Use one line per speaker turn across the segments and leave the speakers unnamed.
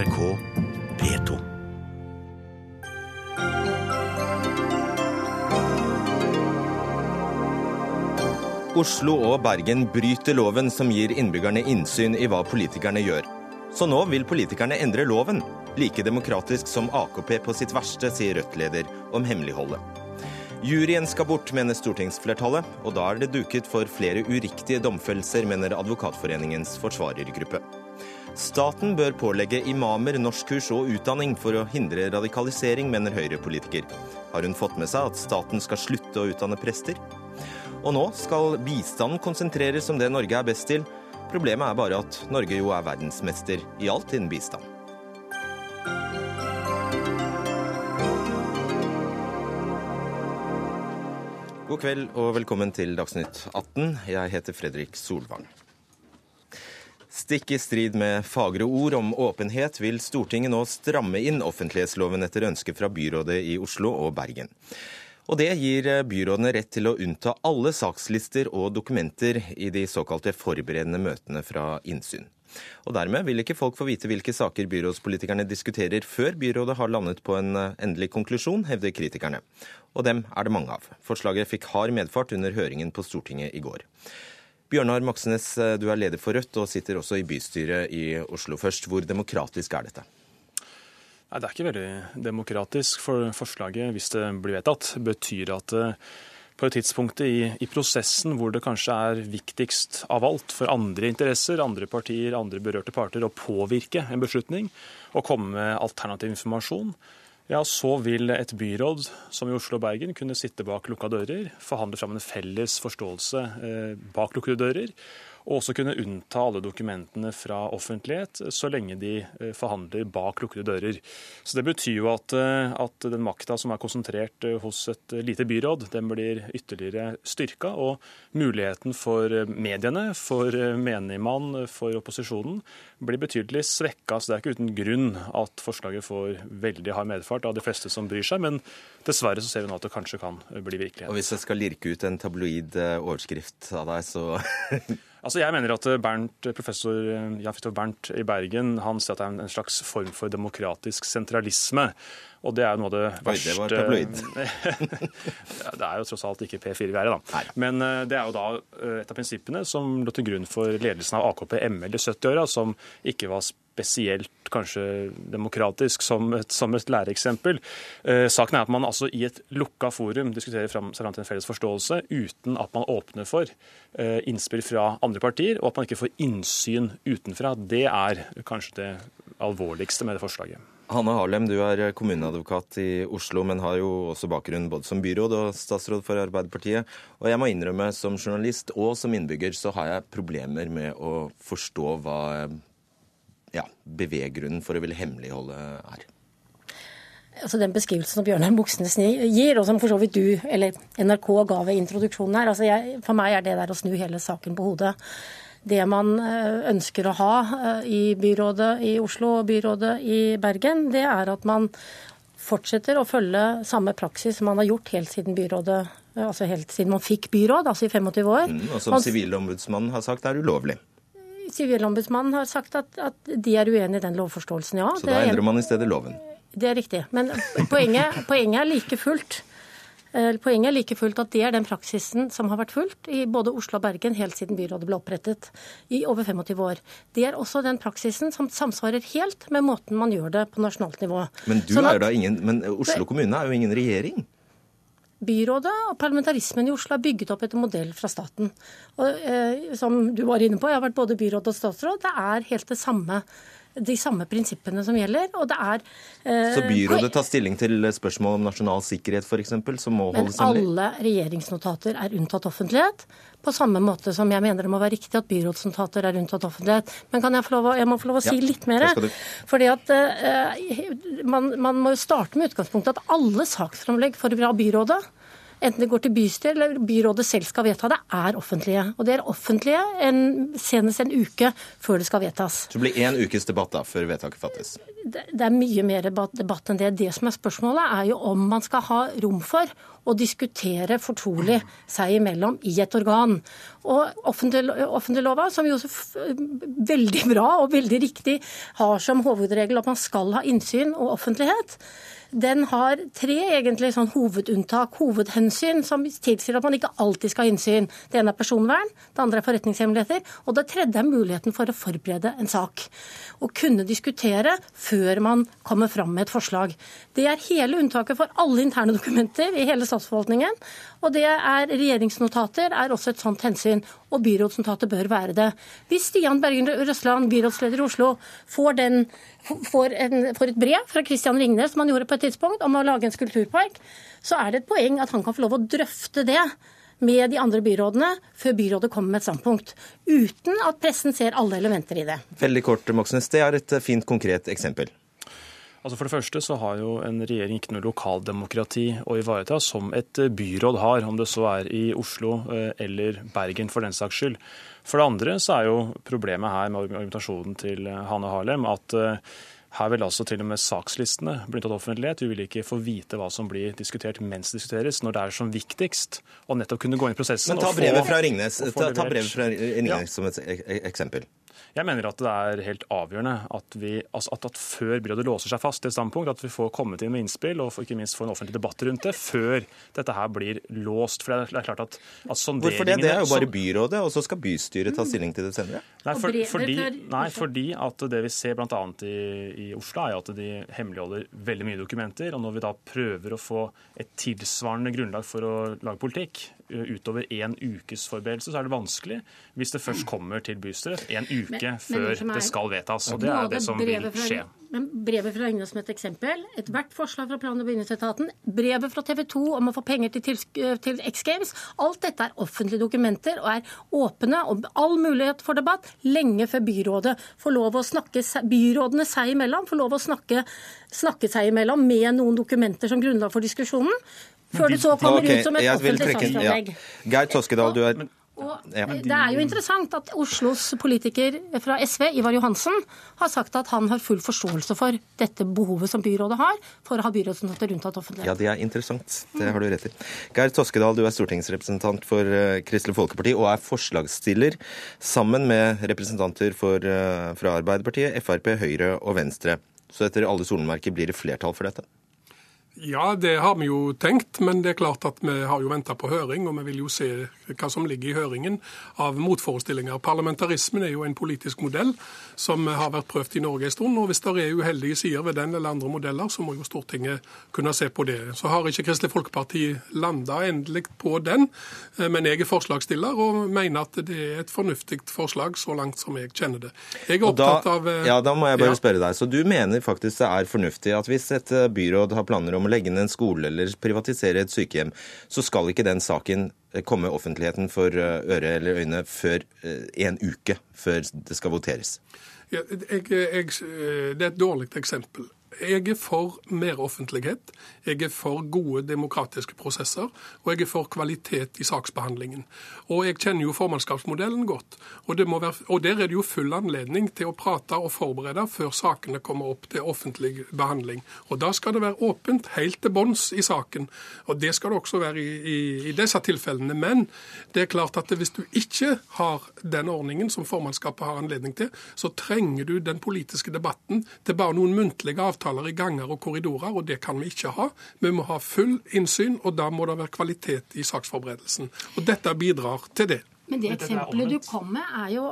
NRK P2.
Oslo og Bergen bryter loven som gir innbyggerne innsyn i hva politikerne gjør. Så nå vil politikerne endre loven. Like demokratisk som AKP på sitt verste, sier Rødt-leder om hemmeligholdet. Juryen skal bort, mener stortingsflertallet, og da er det duket for flere uriktige domfellelser, mener Advokatforeningens forsvarergruppe. Staten bør pålegge imamer norskkurs og utdanning for å hindre radikalisering, mener Høyre-politiker. Har hun fått med seg at staten skal slutte å utdanne prester? Og nå skal bistanden konsentreres om det Norge er best til. Problemet er bare at Norge jo er verdensmester i alt innen bistand. God kveld og velkommen til Dagsnytt 18. Jeg heter Fredrik Solvang. Stikk i strid med fagre ord om åpenhet vil Stortinget nå stramme inn offentlighetsloven etter ønske fra byrådet i Oslo og Bergen. Og Det gir byrådene rett til å unnta alle sakslister og dokumenter i de såkalte forberedende møtene fra innsyn. Og Dermed vil ikke folk få vite hvilke saker byrådspolitikerne diskuterer før byrådet har landet på en endelig konklusjon, hevder kritikerne. Og dem er det mange av. Forslaget fikk hard medfart under høringen på Stortinget i går. Bjørnar Moxnes, du er leder for Rødt og sitter også i bystyret i Oslo først. Hvor demokratisk er dette?
Nei, Det er ikke veldig demokratisk. for Forslaget, hvis det blir vedtatt, betyr at på et tidspunkt i, i, prosessen hvor det kanskje er viktigst av alt for andre interesser, andre partier, andre berørte parter å påvirke en beslutning og komme med alternativ informasjon, ja, så vil et byråd som i Oslo og Bergen kunne sitte bak lukka dører, forhandle fram en felles forståelse eh, bak lukkede dører, og også kunne unnta alle dokumentene fra offentlighet så lenge de eh, forhandler bak lukkede dører. Så Det betyr jo at, eh, at den makta som er konsentrert eh, hos et lite byråd, den blir ytterligere styrka. Og muligheten for mediene, for menigmann, for opposisjonen blir betydelig svekka. Så det er ikke uten grunn at forslaget får veldig hard medfart av de fleste som bryr seg. Men dessverre så ser vi nå at det kanskje kan bli virkelighet.
Og hvis jeg skal lirke ut en tabloid overskrift av deg, så
Altså jeg mener at Bernt, Professor Jan Fridtjof Bernt i Bergen han sier at det er en slags form for demokratisk sentralisme. Og det er jo noe av det
Oi,
verste
det var tabloid.
Det er jo tross alt ikke P4 vi er i, da.
Nei.
Men eh, det er jo da eh, et av prinsippene som lå til grunn for ledelsen av AKP ML i 70-åra, som ikke var spesielt kanskje demokratisk som et, som et læreeksempel. Eh, saken er at man altså i et lukka forum diskuterer fram seg fram til en felles forståelse uten at man åpner for eh, innspill fra andre partier, og at man ikke får innsyn utenfra. Det er kanskje det alvorligste med det forslaget.
Hanne Harlem, du er kommuneadvokat i Oslo, men har jo også bakgrunn både som byråd og statsråd for Arbeiderpartiet. Og jeg må innrømme, som journalist og som innbygger, så har jeg problemer med å forstå hva ja, beveggrunnen for å ville hemmeligholde er.
Altså Den beskrivelsen som Bjørnar Moxnes gir, og som for så vidt du eller NRK ga ved introduksjonen her, altså jeg, for meg er det der å snu hele saken på hodet. Det man ønsker å ha i byrådet i Oslo og byrådet i Bergen, det er at man fortsetter å følge samme praksis som man har gjort helt siden byrådet altså helt siden man fikk byråd, altså i 25 år.
Mm, og som Sivilombudsmannen har sagt er ulovlig.
Sivilombudsmannen har sagt at, at, de er uenig i den lovforståelsen, ja.
Så da endrer man i stedet loven?
Det er riktig. Men poenget, poenget er like fullt Poenget er like fullt at det er den praksisen som har vært fulgt i både Oslo og Bergen helt siden byrådet ble opprettet i over 25 år. Det er også den praksisen som samsvarer helt med måten man gjør det på nasjonalt nivå.
Men, du
sånn
er da ingen, men Oslo kommune er jo ingen regjering?
Byrådet og parlamentarismen i Oslo er bygget opp etter modell fra staten. Og eh, Som du var inne på, jeg har vært både byråd og statsråd. Det er helt det samme de samme prinsippene som gjelder. og det er...
Eh, så byrådet tar stilling til spørsmål om nasjonal sikkerhet f.eks., som må holdes hemmelig?
Men alle regjeringsnotater er unntatt offentlighet. På samme måte som jeg mener det må være riktig at byrådsnotater er unntatt offentlighet. Men kan jeg få lov å, jeg må få lov å si
Ja,
litt mer? Fordi at eh, man, man må jo starte med utgangspunktet at alle saksframlegg fra byrådet enten det går til bystyret eller byrådet selv skal vedta det, er offentlige. Og det er offentlige en, senest en uke før det skal vedtas.
Så det blir én ukes debatt da, før vedtaket fattes?
Det, det er mye mer debatt enn det. Det som er spørsmålet, er jo om man skal ha rom for å diskutere fortrolig seg imellom i et organ. Og offentliglova, som jo veldig bra og veldig riktig har som hovedregel at man skal ha innsyn og offentlighet, den har tre egentlig sånn hovedunntak, hovedhensyn, som tilsier at man ikke alltid skal ha innsyn. Det ene er personvern, det andre er forretningshemmeligheter, og det tredje er muligheten for å forberede en sak. Å kunne diskutere før man kommer fram med et forslag. Det er hele unntaket for alle interne dokumenter i hele statsforvaltningen. Og det er regjeringsnotater er også et sånt hensyn, og byrådsnotatet bør være det. Hvis Stian Bergen Røsland, byrådsleder i Oslo, får, den, får, en, får et brev fra Christian Ringnes, som han gjorde på et tidspunkt, om å lage en skulpturpark, så er det et poeng at han kan få lov å drøfte det med de andre byrådene før byrådet kommer med et standpunkt. Uten at pressen ser alle elementer i det.
Veldig kort, Moxnes. Det er et fint, konkret eksempel.
Altså For det første så har jo en regjering ikke noe lokaldemokrati å ivareta, som et byråd har, om det så er i Oslo eh, eller Bergen for den saks skyld. For det andre så er jo problemet her med argumentasjonen til eh, Hanne Harlem at eh, her vil altså til og med sakslistene bli tatt offentlighet. Vi vil ikke få vite hva som blir diskutert mens det diskuteres, når det er som viktigst å nettopp kunne gå inn i prosessen.
Men ta brevet fra Ringnes, ta, ta brevet fra Ringnes ja. som et eksempel.
Jeg mener at det er helt avgjørende at, vi, altså at, at før byrådet låser seg fast til et standpunkt, at vi får kommet inn med innspill og ikke minst få en offentlig debatt rundt det før dette her blir låst. For det er klart at, at
Hvorfor det? Det er jo bare byrådet, og så skal bystyret ta stilling til det senere.
Nei, for, fordi, nei, fordi at det vi ser bl.a. I, i Oslo, er at de hemmeligholder veldig mye dokumenter. Og når vi da prøver å få et tilsvarende grunnlag for å lage politikk, utover én ukes forberedelse, så er det vanskelig hvis det først kommer til bystyret en uke men, før men det skal vedtas. og Det er det som vil skje.
Men brevet fra Øyne som et eksempel. Ethvert forslag fra plan- og bygningsetaten, brevet fra TV 2 om å få penger til, til X Games, alt dette er offentlige dokumenter og er åpne og all mulighet for debatt lenge før byrådet får lov å snakke byrådene seg imellom, får lov å snakke, snakke seg imellom med noen dokumenter som grunnlag for diskusjonen. Før det så kommer okay, ut som et offentlig saksframlegg.
Ja. Geir Toskedal, du er
og Det er jo interessant at Oslos politiker fra SV, Ivar Johansen, har sagt at han har full forståelse for dette behovet som byrådet har for å ha byrådsnotater rundt at offentlighet.
Ja, det er interessant. Det har du rett i. Geir Toskedal, du er stortingsrepresentant for eh, Kristelig Folkeparti og er forslagsstiller sammen med representanter for, eh, fra Arbeiderpartiet, Frp, Høyre og Venstre. Så etter alle solmerker blir det flertall for dette?
Ja, det har vi jo tenkt, men det er klart at vi har jo venta på høring, og vi vil jo se hva som ligger i høringen av motforestillinger. Parlamentarismen er jo en politisk modell som har vært prøvd i Norge en stund. og Hvis det er uheldige sider ved den eller andre modeller, så må jo Stortinget kunne se på det. Så har ikke Kristelig Folkeparti landa endelig på den, men jeg er forslagsstiller og mener at det er et fornuftig forslag så langt som jeg kjenner det. Jeg er opptatt av
eh, Ja, da må jeg bare ja. spørre deg. Så du mener faktisk det er fornuftig at hvis et byråd har planer om å legge ned en skole eller privatisere et sykehjem, så skal ikke den saken Eh, komme offentligheten for eh, øre eller øyne før eh, en uke før det skal voteres?
Ja, jeg, jeg, det er et dårlig eksempel. Jeg er for mer offentlighet, jeg er for gode demokratiske prosesser, og jeg er for kvalitet i saksbehandlingen. Og jeg kjenner jo formannskapsmodellen godt. Og, være, og, der er det jo full anledning til å prate og forberede før sakene kommer opp til offentlig behandling. Og da skal det være åpent helt til bunns i saken. Og det skal det også være i, i, i disse tilfellene. Men det er klart at hvis du ikke har den ordningen som formannskapet har anledning til, så trenger du den politiske debatten til bare noen muntlige avtaler samtaler i ganger og korridorer, og det kan vi ikke ha. Vi må ha full innsyn, og da må det være kvalitet i saksforberedelsen. Og dette bidrar til det.
Men det eksempelet du kom med, er jo,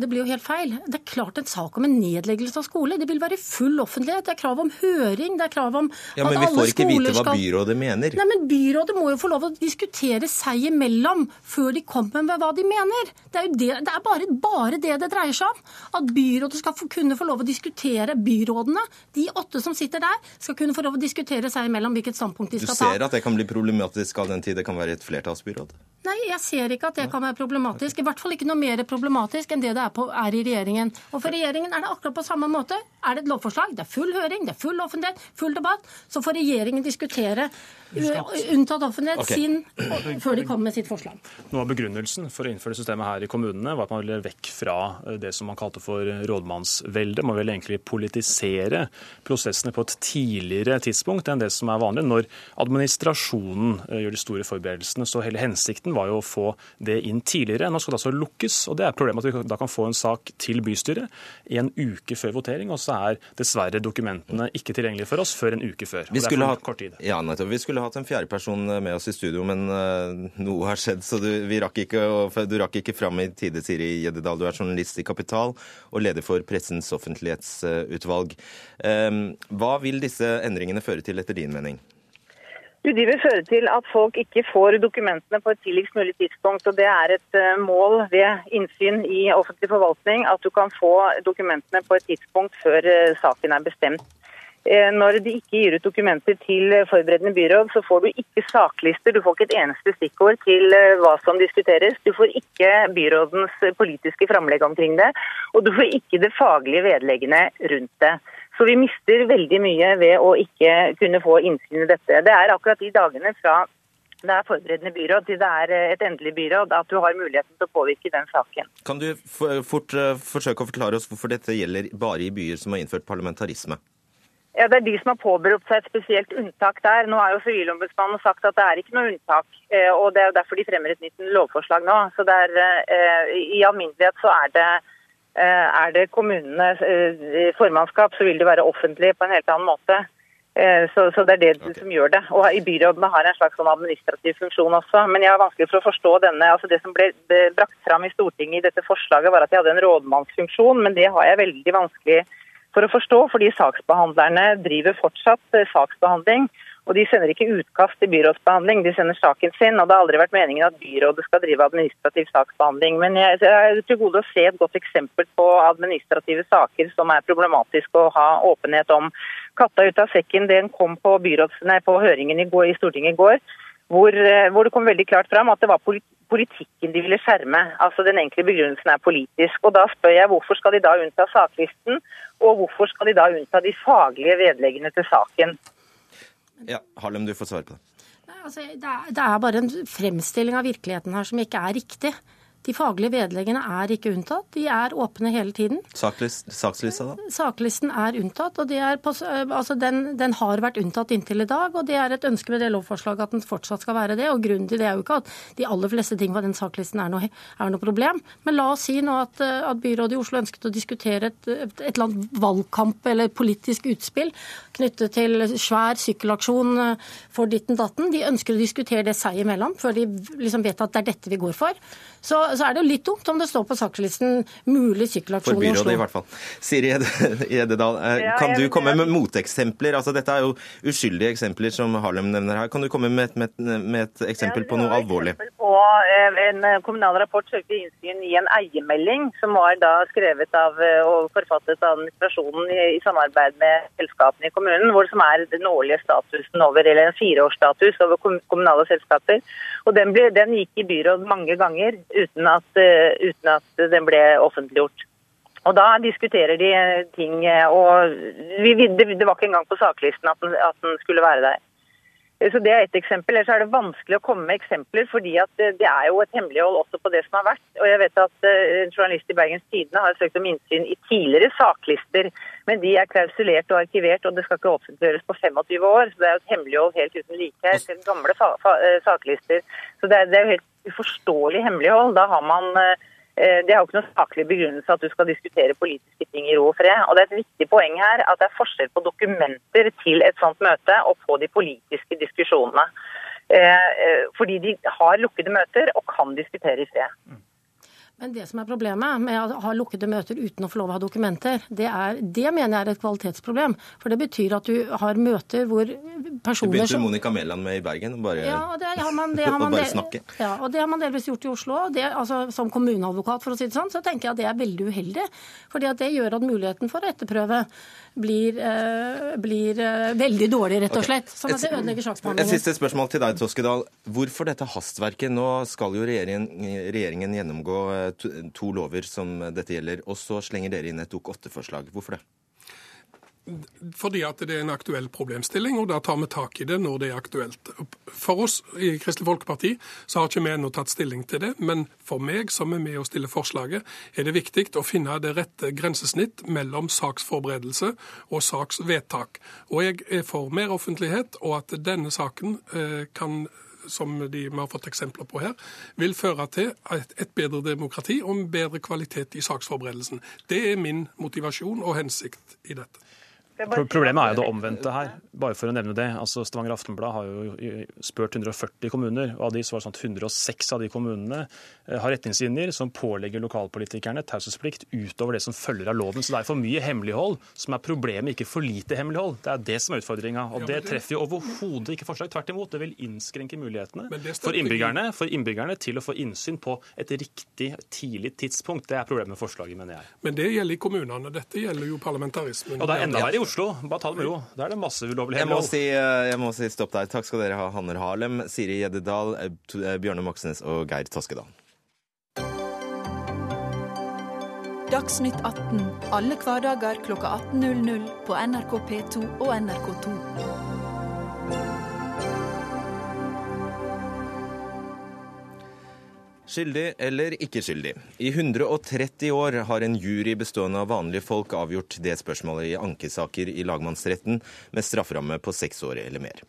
det blir jo helt feil. Det er klart en sak om en nedleggelse av skole. Det vil være full offentlighet. Det er krav om høring. Det er krav om
ja, men vi får ikke vite hva byrådet mener.
Nei, men Byrådet må jo få lov å diskutere seg imellom før de kommer med hva de mener. Det er jo det, det er bare, bare, det det dreier seg om. At byrådet skal få, kunne få lov å diskutere byrådene. De åtte som sitter der, skal kunne få lov å diskutere seg imellom hvilket standpunkt de skal
ta. Du ser at det kan bli problematisk av den tid det kan være et flertallsbyråd?
Nei, jeg ser ikke at det kan være problematisk problematisk. I hvert fall ikke noe mer problematisk enn det det er, på, er i regjeringen. Og for regjeringen er det akkurat på samme måte. Er det et lovforslag, det er full høring, det er full offentlighet, full debatt, så får regjeringen diskutere unntatt offentlighet okay. sin før de kommer med sitt forslag.
Noe av begrunnelsen for å innføre systemet her i kommunene var at man ville vekk fra det som man kalte for rådmannsvelde. Man ville egentlig politisere prosessene på et tidligere tidspunkt enn det som er vanlig, når administrasjonen eh, gjør de store forberedelsene. Så hele hensikten var jo å få det inn tidligere. Nå skal det altså lukkes, og det er problemet at vi da kan få en sak til bystyret en uke før votering, og så er dessverre dokumentene ikke tilgjengelige for oss før en uke før.
Vi skulle, ha, ja, vi skulle hatt en fjerde person med oss i studio, men uh, noe har skjedd, så du, rakk ikke, du rakk ikke fram i tide, Siri Gjeddedal. Du er journalist i Kapital og leder for Pressens offentlighetsutvalg. Um, hva vil disse endringene føre til, etter din mening?
Du, de vil føre til at folk ikke får dokumentene på et tidligst mulig tidspunkt. og Det er et eh, mål ved innsyn i offentlig forvaltning at du kan få dokumentene på et tidspunkt før eh, saken er bestemt. Eh, når de ikke gir ut dokumenter til forberedende byråd, så får du ikke saklister. Du får ikke et eneste stikkord til hva som diskuteres. Du får ikke byrådens politiske framlegg omkring det, og du får ikke det faglige vedleggene rundt det. Så vi mister veldig mye ved å ikke kunne få innsyn i dette. Det er akkurat de dagene fra det er forberedende byråd til det er eh, et endelig byråd at du har muligheten til å påvirke den saken.
Kan du fort eh, forsøke å forklare oss hvorfor dette gjelder bare i byer som har innført parlamentarisme?
Ja, Det er de som har påberopt seg et spesielt unntak der. Nå har jo Sivilombudsmannen sagt at det er ikke noe unntak. Eh, og Det er jo derfor de fremmer et nytt lovforslag nå. Så er, I alminnelighet så er det Eh, er det kommunenes eh, formannskap, så vil det være offentlig på en helt annen måte. Eh, så, så, det er det okay. som gjør det. Og i Byrådene har en slags sånn administrativ funksjon også. Men jeg har vanskelig for å forstå denne. altså Det som ble brakt fram i Stortinget i dette forslaget, var at de hadde en rådmannsfunksjon, men det har jeg veldig vanskelig for å forstå, fordi saksbehandlerne driver fortsatt saksbehandling. Og De sender ikke utkast til byrådsbehandling, de sender saken sin. og Det har aldri vært meningen at byrådet skal drive administrativ saksbehandling. Men jeg er til gode å se et godt eksempel på administrative saker som er problematiske å ha åpenhet om. Katta ut av sekken, den kom på, nei, på høringen i, går, i, Stortinget i går. Hvor, eh, hvor, det kom veldig klart fram at det var politikken de ville skjerme. Altså Den enkle begrunnelsen er politisk. Og Da spør jeg hvorfor skal de da unnta saklisten, og hvorfor skal de da unnta de faglige vedleggene til saken.
Ja, Harlem, du får svare på det.
Nei, altså, det, er, det er bare en fremstilling av virkeligheten her som ikke er riktig. De faglige vedleggene er ikke unntatt. De er åpne hele tiden.
Sakslist, sakslista, da?
Saklisten er unntatt. og er på, altså den, den, har vært unntatt inntil i dag. og Det er et ønske med det lovforslaget at den fortsatt skal være det. og Grunnen til det er jo ikke at de aller fleste ting på den saklisten er noe, er noe problem. Men la oss si nå at, at byrådet i Oslo ønsket å diskutere et, et, et eller annet valgkamp eller politisk utspill knyttet til svær sykkelaksjon for ditten datten. De ønsker å diskutere det seg imellom før de liksom vet at det er dette vi går for. Så, så, er det jo litt dumt om det står på sakslisten mulig sykkelaksjon
i Oslo. For byrådet i hvert fall. Siri Gjededal, eh, kan du komme med moteksempler? Altså, dette er jo uskyldige eksempler som Harlem nevner her. Kan du komme med et, med med et eksempel på noe alvorlig?
På eh, en kommunal rapport søkte innsyn i en eiermelding som var da skrevet av eh, og forfattet av administrasjonen i, i samarbeid med selskapene i kommunen, hvor som er den årlige statusen over, eller en fireårsstatus over kommunale selskaper. Og den, ble, den gikk i byråd mange ganger uten at, eh, uten at den ble offentliggjort. Og Da diskuterer de ting, og vi, det, var ikke engang på saklisten at den, at den skulle være der. Så Det er ett eksempel. Ellers er det vanskelig å komme med eksempler, fordi at det er jo et hemmelighold også på det som har vært. Og jeg vet at eh, En journalist i Bergens Tidende har søkt om innsyn i tidligere saklister, men de er klausulert og arkivert, og det skal ikke offentliggjøres på 25 år. Så det er jo et hemmelighold helt uten like her til gamle eh, saklister. Så det er, det er jo helt uforståelig hemmelighold. Da har man eh, det er jo ikke noe saklig begrunnelse at du skal diskutere politiske ting i ro og fred. Og Det er et viktig poeng her at det er forskjell på dokumenter til et sånt møte og på de politiske diskusjonene. Eh, eh, fordi de har lukkede møter og kan diskutere i fred.
Men det som er problemet med å ha lukkede møter uten å få lov å ha dokumenter, det, er, det mener jeg er et kvalitetsproblem. For det betyr at du har møter hvor personer
Det begynte Monica Mæland med i Bergen. Bare,
ja, det har man, det har man
bare snakke.
Ja, og det har man delvis gjort i Oslo. Det, altså, som kommuneadvokat, for å si det sånn, så tenker jeg at det er veldig uheldig. fordi at det gjør at muligheten for å etterprøve blir, uh, blir uh, veldig dårlig, rett og slett. Sånn at det ødelegger saksbehandlingen.
Et siste spørsmål til deg, Toskedal. Hvorfor dette hastverket? Nå skal jo regjeringen, regjeringen gjennomgå eh, to, to lover som dette gjelder, og så slenger dere inn et Dok 8-forslag. Hvorfor det?
Fordi at det er en aktuell problemstilling, og da tar vi tak i det når det er aktuelt. For oss i Kristelig Folkeparti så har ikke vi ennå tatt stilling til det, men for meg som er med å stille forslaget, er det viktig å finne det rette grensesnitt mellom saksforberedelse og saksvedtak. Og jeg er for mer offentlighet, og at denne saken eh, kan som de, vi har fått eksempler på her, vil føre til et, et bedre demokrati og en bedre kvalitet i saksforberedelsen. Det er min motivasjon og hensikt i dette.
Problemet er jo det omvendte her. Bare for å nevne det. Altså, Stavanger Aftenblad har jo spurt 140 kommuner, og av de så var det sånn at 106 av de kommunene eh, har retningslinjer som pålegger lokalpolitikerne taushetsplikt utover det som følger av loven. Så det er for mye hemmelighold som er problemet, ikke for lite hemmelighold. Det er det som er utfordringa. Og det treffer jo overhodet ikke forslag. Tvert imot, det vil innskrenke mulighetene for innbyggerne, for innbyggerne til å få innsyn på et riktig tidlig tidspunkt. Det er problemet med forslaget, mener jeg.
Men det gjelder i kommunene. Dette gjelder jo parlamentarismen.
Og det er enda verre i Oslo. Bare ta det med ro. Der er det masse ulovligheter.
jeg må, si, eh, jeg må si stopp der. Takk skal dere ha, Hanner Harlem, Siri Gjeddedal, eh, eh, Bjørne Moxnes og Geir Toskedal.
Dagsnytt 18 alle hverdager kl 18.00 på NRK P2 og NRK2.
Skyldig eller ikke skyldig? I 130 år har en jury bestående av vanlige folk avgjort det spørsmålet i ankesaker i lagmannsretten med strafferamme på seks år eller mer.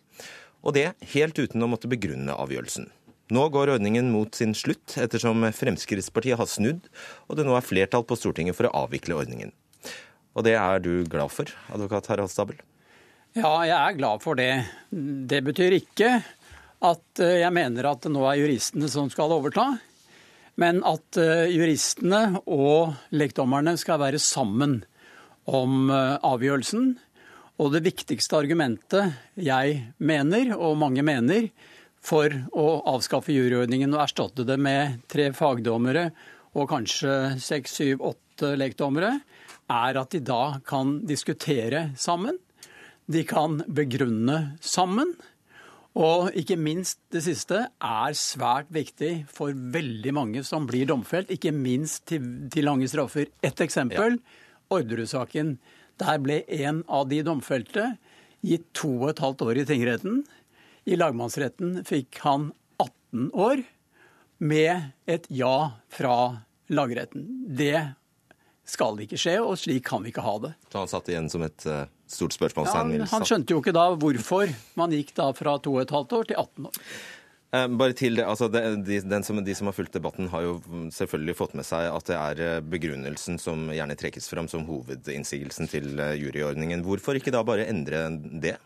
Og det helt uten å måtte begrunne avgjørelsen. Nå går ordningen mot sin slutt, ettersom Fremskrittspartiet har snudd, og det nå er flertall på Stortinget for å avvikle ordningen. Og det er du glad for, advokat Harald Stabel?
Ja, jeg er glad for det. Det betyr ikke at eh, jeg mener at det nå er juristene som skal overta, men at eh, juristene og lekdommerne skal være sammen om eh, avgjørelsen. Og det viktigste argumentet jeg mener, og mange mener, for å avskaffe juryordningen og erstatte det med tre fagdommere og kanskje seks, syv, åtte lekdommere, er at de da kan diskutere sammen. De kan begrunne sammen. Og ikke minst det siste er svært viktig for veldig mange som blir domfelt, ikke minst til, til lange straffer. Et eksempel. Orderud-saken. Der ble en av de domfelte gitt to og et halvt år i tingretten. I lagmannsretten fikk han 18 år med et ja fra lagretten. Det skal det ikke skje, og slik kan vi ikke ha det.
Så han satt igjen som et uh stort spørsmålstegn.
Ja, han skjønte jo ikke da hvorfor man gikk da fra 2 12 år til 18 år.
Eh, bare til det, altså de, de, som, de, som, har fulgt debatten, har jo selvfølgelig fått med seg at det er eh, begrunnelsen som gjerne trekkes fram som hovedinnsigelsen til juryordningen. Hvorfor ikke da bare endre det?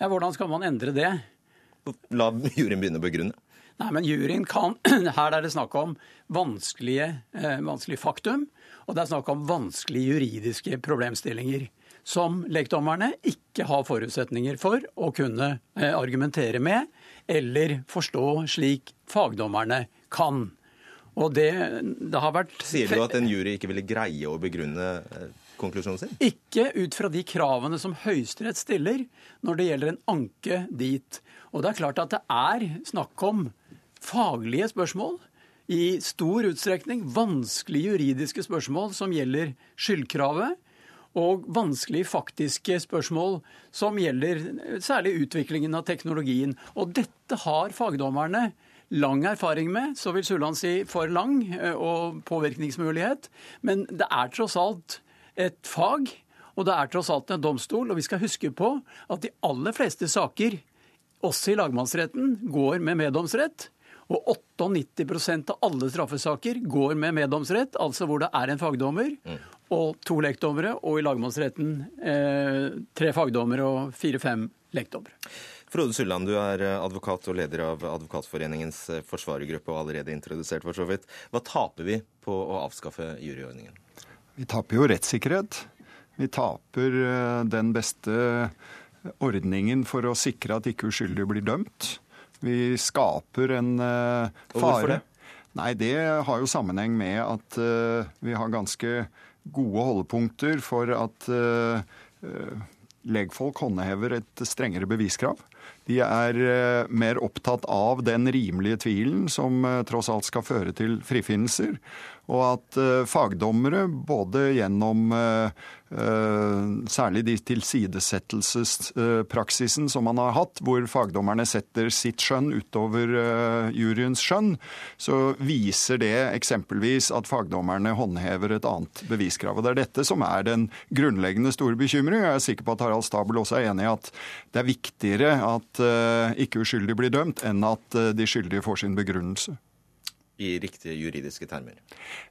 Ja, Hvordan skal man endre det?
La juryen begynne å begrunne.
Nei, men juryen kan Her er det snakk om vanskelige, eh, vanskelige faktum, og det er snakk om vanskelige juridiske problemstillinger som lekdommerne ikke har forutsetninger for å kunne eh, argumentere med eller forstå slik fagdommerne kan. Og det, det har vært
Sier du at en jury ikke ville greie å begrunne eh, konklusjonen sin?
Ikke ut fra de kravene som Høyesterett stiller når det gjelder en anke dit. Og det er klart at det er snakk om faglige spørsmål. I stor utstrekning vanskelige juridiske spørsmål som gjelder skyldkravet og vanskelige faktiske spørsmål som gjelder særlig utviklingen av teknologien. Og dette har fagdommerne lang erfaring med, så vil Sulland si for lang eh, og påvirkningsmulighet. Men det er tross alt et fag, og det er tross alt en domstol. Og vi skal huske på at de aller fleste saker, også i lagmannsretten, går med meddomsrett. Og 98% av alle straffesaker går med meddomsrett, altså hvor det er en fagdommer. Mm. og to lekdommere, og i lagmannsretten eh, tre fagdommere og fire-fem lekdommere.
Frode Sulland, du er advokat og leder av Advokatforeningens forsvarergruppe og allerede introdusert, for så vidt. Hva taper vi på å avskaffe juryordningen?
Vi taper jo rettssikkerhet. Vi taper eh, den beste ordningen for å sikre at ikke uskyldige blir dømt. Vi skaper en uh, fare. Og hvorfor det? Nei, det har jo sammenheng med at uh, vi har ganske gode holdepunkter for at uh, legfolk håndhever et strengere beviskrav. De er mer opptatt av den rimelige tvilen som tross alt skal føre til frifinnelser. Og at fagdommere, både gjennom Eh, særlig de tilsidesettelsespraksisen som man har hatt, hvor fagdommerne setter sitt skjønn utover eh, juryens skjønn, så viser det eksempelvis at fagdommerne håndhever et annet beviskrav. Og Det er dette som er den grunnleggende store bekymring. Jeg er sikker på at Harald Stabel også er enig i at det er viktigere at eh, ikke uskyldige blir dømt, enn at de skyldige får sin begrunnelse
i riktige juridiske termer?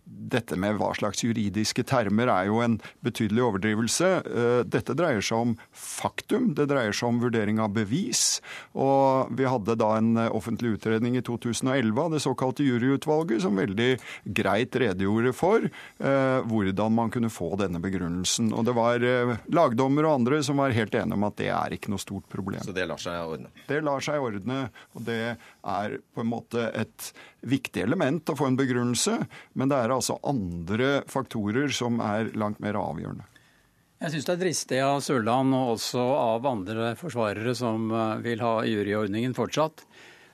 Dette med hva slags juridiske termer er jo en betydelig overdrivelse. Eh, dette dreier seg om faktum, det dreier seg om vurdering av bevis. Og vi hadde da en offentlig utredning i 2011 av det såkalte juryutvalget, som veldig greit redegjorde for eh, hvordan man kunne få denne begrunnelsen. Og det var eh, lagdommer og andre som var helt enige om at det er ikke noe stort problem.
Så det lar seg ordne?
Det lar seg ordne, og det er på en måte et viktig element å få en begrunnelse, men det er altså andre faktorer som er langt mer avgjørende.
Jeg syns det er dristig av Sørland og også av andre forsvarere som eh, vil ha juryordningen fortsatt,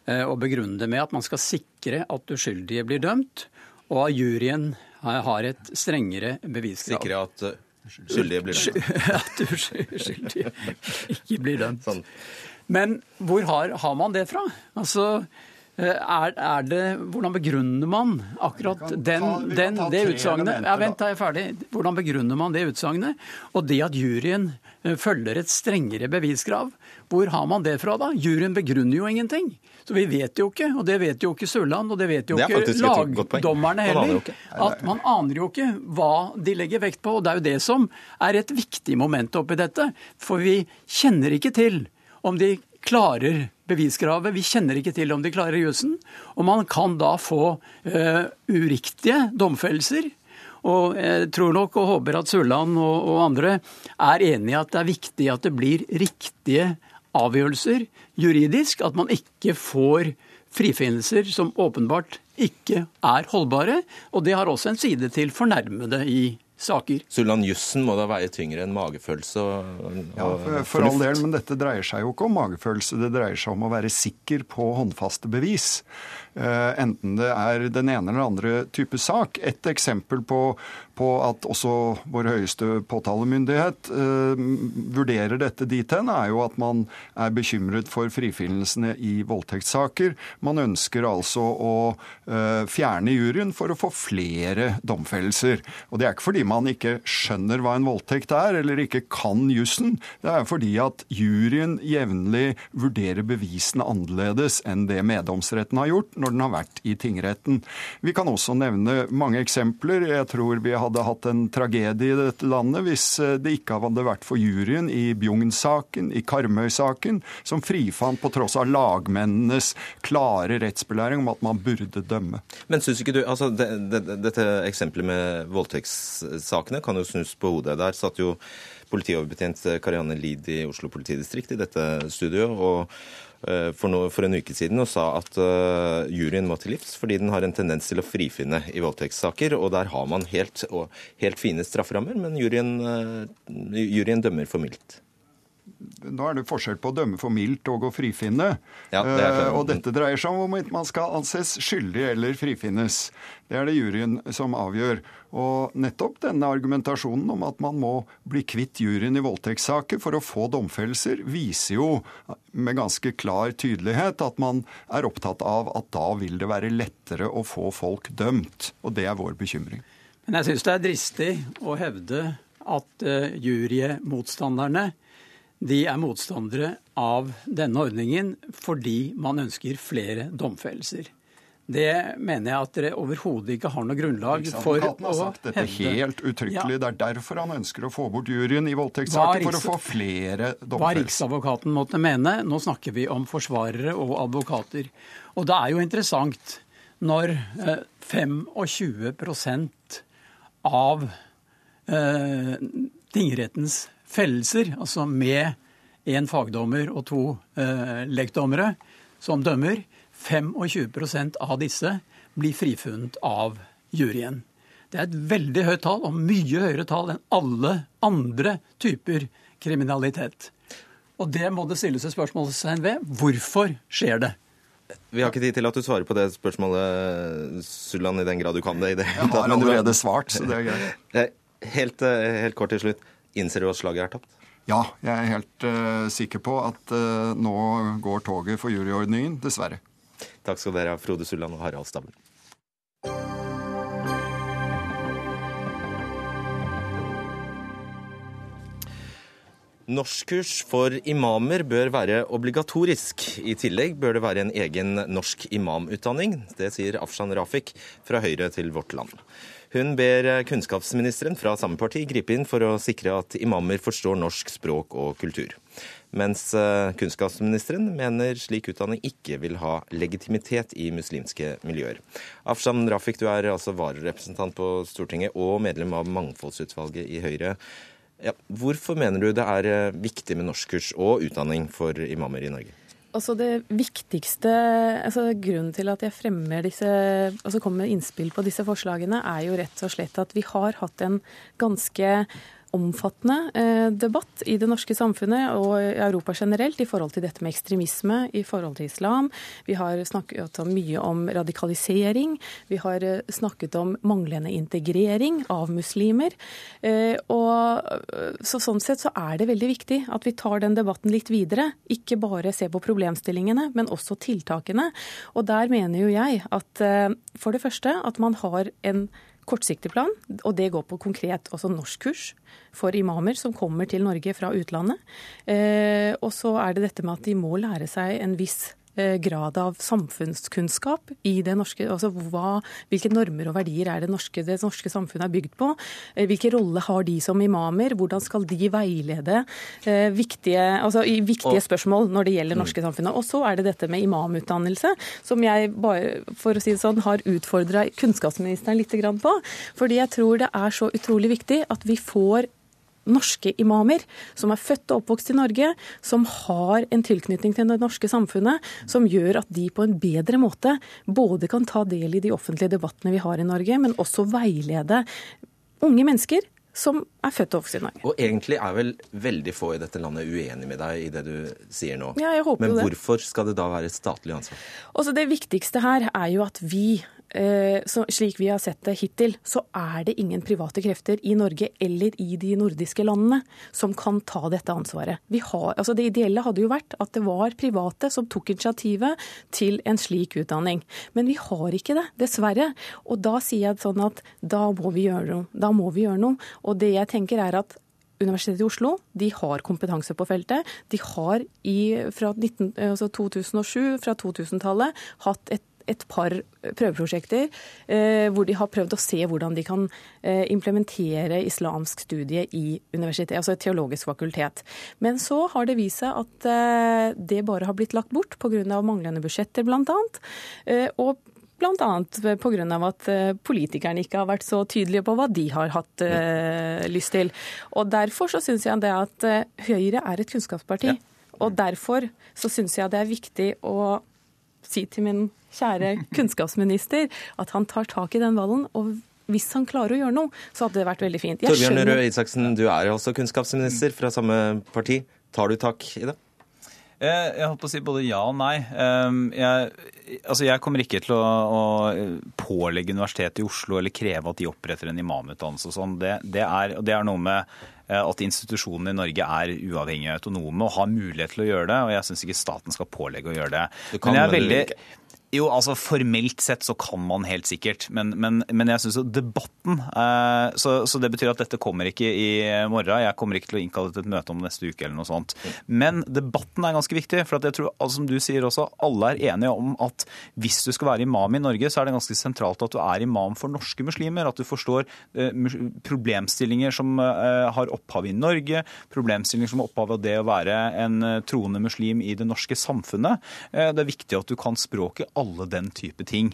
eh, å begrunne det med at man skal sikre at uskyldige blir dømt, og at juryen har et strengere beviskrav.
Sikre at skyldige blir dømt?
At uskyldige ikke blir dømt. Sånn. Men hvor har, har man det fra? Altså, Eh, er, er, det, hvordan begrunner man akkurat den, den, det utsagnet? Ja, vent, da er jeg ferdig. Hvordan begrunner man det utsagnet? Og det at juryen eh, følger et strengere beviskrav. Hvor har man det fra, da? Juryen begrunner jo ingenting. Så vi vet jo ikke, og det vet jo ikke Sørland, og det vet jo ikke lagdommerne heller, at man aner jo ikke hva de legger vekt på. Og det er jo det som er et viktig moment oppi dette. For vi kjenner ikke til om de klarer beviskravet. Vi kjenner ikke til om de klarer jussen. Og man kan da få uh, uriktige domfellelser. Og jeg tror nok og håper at Sørland og, og andre er enig i at det er viktig at det blir riktige avgjørelser juridisk. At man ikke får frifinnelser som åpenbart ikke er holdbare. Og det har også en side til fornærmede i saker.
Sulland, jussen må da veie tyngre enn magefølelse og, og
Ja, for, for all del, men dette dreier seg jo ikke om magefølelse. Det dreier seg om å være sikker på håndfaste bevis. Uh, enten det er den ene eller andre type sak. Et eksempel på, på at også vår høyeste påtalemyndighet uh, vurderer dette dit hen, er jo at man er bekymret for frifinnelsene i voldtektssaker. Man ønsker altså å uh, fjerne juryen for å få flere domfellelser. Og det er ikke fordi man ikke skjønner hva en voldtekt er, eller ikke kan jussen. Det er fordi at juryen jevnlig vurderer bevisene annerledes enn det meddomsretten har gjort når den har vært i tingretten. Vi kan også nevne mange eksempler. Jeg tror vi hadde hatt en tragedie i dette landet hvis eh, det ikke hadde vært for juryen i Bjugn-saken, i Karmøy-saken, som frifant på tross av lagmennenes klare rettsbelæring om at man burde dømme.
Men syns ikke du altså det, det, Dette eksempelet med voldtektssakene kan jo snus på hodet. Der satt jo politioverbetjent Karianne Lid i Oslo politidistrikt i dette studioet og eh, for, no, for, en uke siden og sa at uh, juryen må til livs fordi den har en tendens til å frifinne i voldtektssaker. Og der har man helt, helt fine strafferammer, men juryen, uh, juryen dømmer for mildt
nå er det forskjell på å dømme for mildt og å frifinne. Ja, det uh, og dette dreier seg om hvorvidt man skal anses skyldig eller frifinnes. Det er det juryen som avgjør. Og nettopp denne argumentasjonen om at man må bli kvitt juryen i voldtektssaker for å få domfellelser, viser jo med ganske klar tydelighet at man er opptatt av at da vil det være lettere å få folk dømt. Og det er vår bekymring.
Men jeg syns det er dristig å hevde at uh, jurymotstanderne de er motstandere av denne ordningen fordi man ønsker flere domfellelser. det mener jeg at dere overhodet ikke har noe grunnlag for
Riksadvokaten har sagt dette helt uttrykkelig. Det er derfor han ønsker å få bort juryen i voldtektssaker, for å få flere
Hva
domfellelser.
Riksadvokaten måtte mene. Nå snakker vi om forsvarere og advokater. Og det er jo interessant når eh, 25 av eh, tingrettens fellelser, altså med én fagdommer og to eh, lekdommere som dømmer, 25% av disse blir frifunnet av juryen. Det er et veldig høyt tall, og mye høyere tall enn alle andre typer kriminalitet. Og det må det stilles et spørsmålstegn ved. Hvorfor skjer det?
Vi har ikke tid til at du svarer på det spørsmålet, Sulland, i den grad du kan det. i det.
Jeg har
Men du-
allerede svart, så det er greit.
Eh, Helt, eh, helt kort til slutt. Innser du at slaget er tapt?
Ja, jeg er helt uh, sikker på at uh, nå går toget for juryordningen, dessverre.
Takk skal dere ha, Frode Sulland og Harald Stabel. Norskkurs for imamer bør være obligatorisk. I tillegg bør det være en egen norsk imamutdanning. Det sier Afshan Rafik fra Høyre til Vårt Land. Hun ber kunnskapsministeren fra samme parti gripe inn for å sikre at imamer forstår norsk språk og kultur. Mens eh, kunnskapsministeren mener slik utdanning ikke vil ha legitimitet i muslimske miljøer. Afsham Rafik, du er altså vararepresentant på Stortinget og medlem av Mangfoldsutvalget i Høyre. Ja, hvorfor mener du det er eh, viktig med norskkurs og utdanning for imamer i Norge?
Altså Det viktigste, altså Grunnen til at jeg fremmer disse, altså kommer med innspill på disse forslagene, er jo rett og slett at vi har hatt en ganske omfattende eh, debatt i det norske samfunnet og i Europa generelt i forhold til dette med ekstremisme, i forhold til islam. Vi har snakket mye om radikalisering. Vi har eh, snakket om manglende integrering av muslimer. Eh, og så Sånn sett så er det veldig viktig at vi tar den debatten litt videre. Ikke bare se på problemstillingene, men også tiltakene. Og der mener jo jeg at for det første at man har en kortsiktig plan, og det går på konkret også norskkurs for imamer som kommer til Norge fra utlandet. Eh, og så er det dette med at de må lære seg en viss grad av samfunnskunnskap i det norske altså hva, Hvilke normer og verdier er det norske, det norske samfunnet er bygd på? Eh, Hvilken rolle har de som imamer? Hvordan skal de veilede eh, viktige, altså, i viktige
Og-
spørsmål når det gjelder norske samfunnet? Og så er det dette med imamutdannelse, som jeg bare, for å si det sånn, har utfordra kunnskapsministeren litt grann på. Fordi jeg tror det er så utrolig viktig at vi får norske imamer som er født og oppvokst i Norge, som har en tilknytning til det norske samfunnet, som gjør at de på en bedre måte både kan ta del i de offentlige debattene vi har i Norge, men også veilede unge mennesker som er født og oppvokst i Norge.
Og egentlig er vel veldig få i dette landet uenig med deg i det du sier nå.
Ja, jeg håper
Men
jo det.
hvorfor skal det da være et statlig ansvar?
Også Det viktigste her er jo at vi, så, slik vi har sett det hittil, så er det ingen private krefter i Norge eller i de nordiske landene som kan ta dette ansvaret. Har, altså Det ideelle hadde jo vært at det var private som tok initiativet til en slik utdanning. Men vi har ikke det, dessverre. Og da sier jeg sånn at da må vi gjøre noe. Da må vi gjøre noe. Og det jeg tenker er at Universitetet i Oslo de har kompetanse på feltet. De har i, fra 19, altså 2007, fra 2000-tallet, hatt et et par prøveprosjekter eh, hvor de har prøvd å se hvordan de kan eh, implementere islamsk studie i universitet, altså et teologisk fakultet. Men så har det vist seg at eh, det bare har blitt lagt bort pga. manglende budsjetter, bl.a. Eh, og Bl.a. pga. at politikerne ikke har vært så tydelige på hva de har hatt lyst til. Og Derfor så syns jeg det at Høyre er et kunnskapsparti. Og derfor så syns jeg det er viktig å si til min kjære kunnskapsminister at han tar tak i den ballen. og hvis han klarer å gjøre noe, så hadde det vært veldig fint. Jeg
Torbjørn Røe Isaksen, du er jo også kunnskapsminister fra samme parti. Tar du tak i det?
Eh, Jeg holdt på å si både ja og nei. Eh, Jeg, altså jeg kommer ikke til å, å pålegge Universitetet i Oslo eller kreve at de oppretter en imamutdannelse og sånn. Det, det, det er noe med eh, at institusjonene i Norge er uavhengige og autonome og har mulighet til å gjøre det. Og jeg syns ikke staten skal pålegge å gjøre det.
Du kan,
men jeg er veldig
Men.
Jo, altså Formelt sett så kan man helt sikkert, men, men, men jeg syns jo debatten eh, så, så, det betyr at dette kommer ikke i morgen. Jeg kommer ikke til å innkalle til et møte om neste uke eller noe sånt. Men debatten er ganske viktig. For jeg tror, altså, som du sier også, alle er enige om at hvis du skal være imam i Norge, så er det ganske sentralt at du er imam for norske muslimer. At du forstår eh, problemstillinger som eh, har opphav i Norge, problemstillinger som har opphav av det å være en troende muslim i det norske samfunnet. Det er viktig at du kan språket alle den type ting.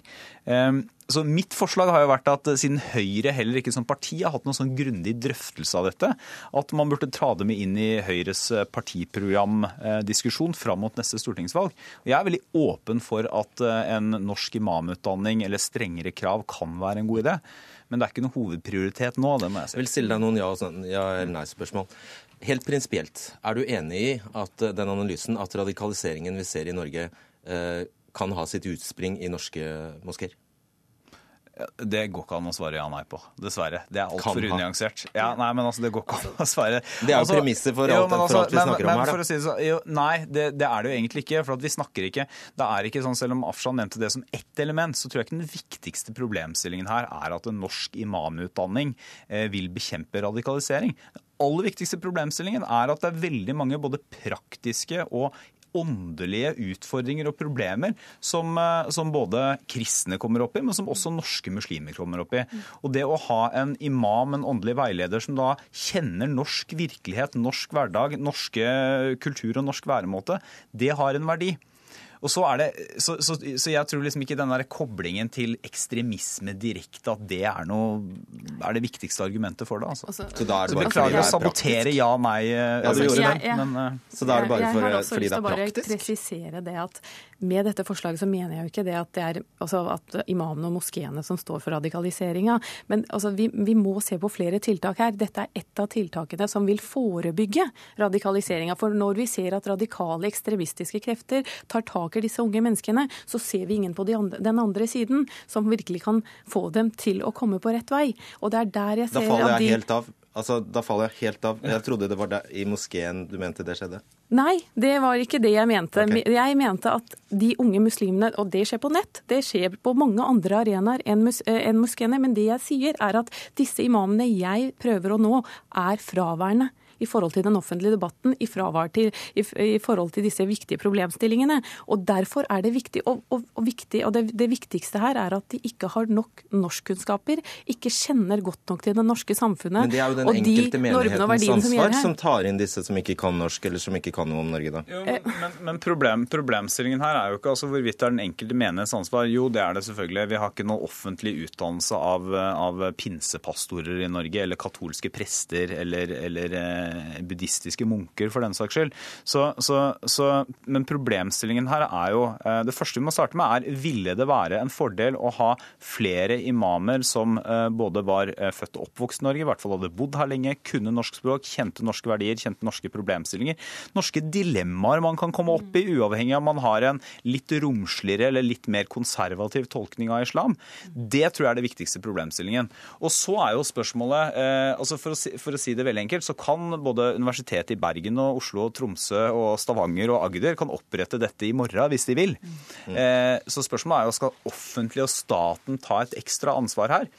Ehm, så Mitt forslag har jo vært at eh, siden Høyre heller ikke som parti har hatt noen sånn grundig drøftelse av dette, at man burde ta det med inn i Høyres eh, partiprogramdiskusjon fram mot neste stortingsvalg. Jeg er veldig åpen for at eh, en norsk imamutdanning eller strengere krav kan være en god idé. Men det er ikke noen hovedprioritet nå. det må Jeg si.
Jeg vil stille deg noen ja- ja eller nei-spørsmål. Helt prinsipielt, er du enig i at den analysen at radikaliseringen vi ser i Norge, kan ha sitt utspring i norske moskeer?
Det går ikke an å svare ja nei på, dessverre. Det er altfor unyansert. Ja, nei, men altså, det går ikke an å svare.
Det er jo altså, premisset for, alt, altså, for alt vi
men,
snakker
men,
om her.
Da. Si så, jo, nei, det, det, er det jo egentlig ikke. For vi snakker ikke Det er ikke sånn, Selv om Afshan nevnte det som ett element, så tror jeg ikke den viktigste problemstillingen her er at en norsk imamutdanning eh, vil bekjempe radikalisering. Aller viktigste problemstillingen er at det er veldig mange både praktiske og åndelige utfordringer og problemer som, eh, som, både kristne kommer opp i, men som også norske muslimer kommer opp i. Og det å ha en imam, en åndelig veileder, som da kjenner norsk virkelighet, norsk hverdag, norske kultur og norsk væremåte, det har en verdi. Og så, er det, så, så, så, jeg tror liksom ikke den der koblingen til ekstremisme direkte at det er, noe, er det viktigste argumentet for det. Altså. Altså, så da er det bare beklager å sabotere ja, nei. Ja, du
altså,
gjorde
det. Men, uh, så da er det bare for, jeg, jeg fordi det er praktisk? Jeg har også lyst til å bare presisere det at med dette forslaget så mener jeg jo ikke det at det er altså at imamene og moskeene som står for radikaliseringa. Men altså, vi, vi, må se på flere tiltak her. Dette er ett av tiltakene som vil forebygge radikaliseringa. For når vi ser at radikale ekstremistiske krefter tar tak i disse unge menneskene, så ser vi ingen på de andre, den andre siden som virkelig kan få dem til å komme på rett vei. Og det er der jeg ser
da faller jeg helt av. Altså, da faller jeg helt av. Jeg trodde det var der, i moskeen du mente det skjedde.
Nei, det var ikke det jeg mente. Okay. Jeg mente at de unge muslimene, og det skjer på nett, det skjer på mange andre arenaer enn mus, enn moskeene, men det jeg sier er at disse imamene jeg prøver å nå, er fraværende i forhold til den offentlige debatten, i, til, i, i forhold til disse viktige problemstillingene. Og Derfor er det viktig, og, og, og, viktig, og det, det, viktigste her er at de ikke har nok norskkunnskaper, ikke kjenner godt nok til det norske samfunnet.
Men det er jo den enkelte de menighetens ansvar som, som, tar inn disse som ikke kan norsk, eller som ikke kan noe om Norge, da.
Jo, men, men, men problem, problemstillingen her er jo ikke altså hvorvidt det er den enkelte menighets ansvar. Jo, det er det selvfølgelig. Vi har ikke noe offentlig utdannelse av, av pinsepastorer i Norge, eller katolske prester, eller, eller eh, buddhistiske munker, for den saks skyld. Så, så, så, men problemstillingen her er jo eh, Det første vi må starte med, er ville det være en fordel å ha flere imamer som eh, både var født og oppvokst i Norge, i hvert fall hadde bodd her lenge, kunne norsk språk, kjente norske verdier, kjente norske problemstillinger. Norske dilemmaer man kan komme opp i, uavhengig av om man har en litt romsligere eller litt mer konservativ tolkning av islam. Det tror jeg er det viktigste problemstillingen. Og så er jo spørsmålet altså for å, si, for å si det veldig enkelt, så kan både Universitetet i Bergen og Oslo og Tromsø og Stavanger og Agder kan opprette dette i morgen hvis de vil. Mm. Eh, så spørsmålet er jo skal offentlig og staten ta et ekstra ansvar her.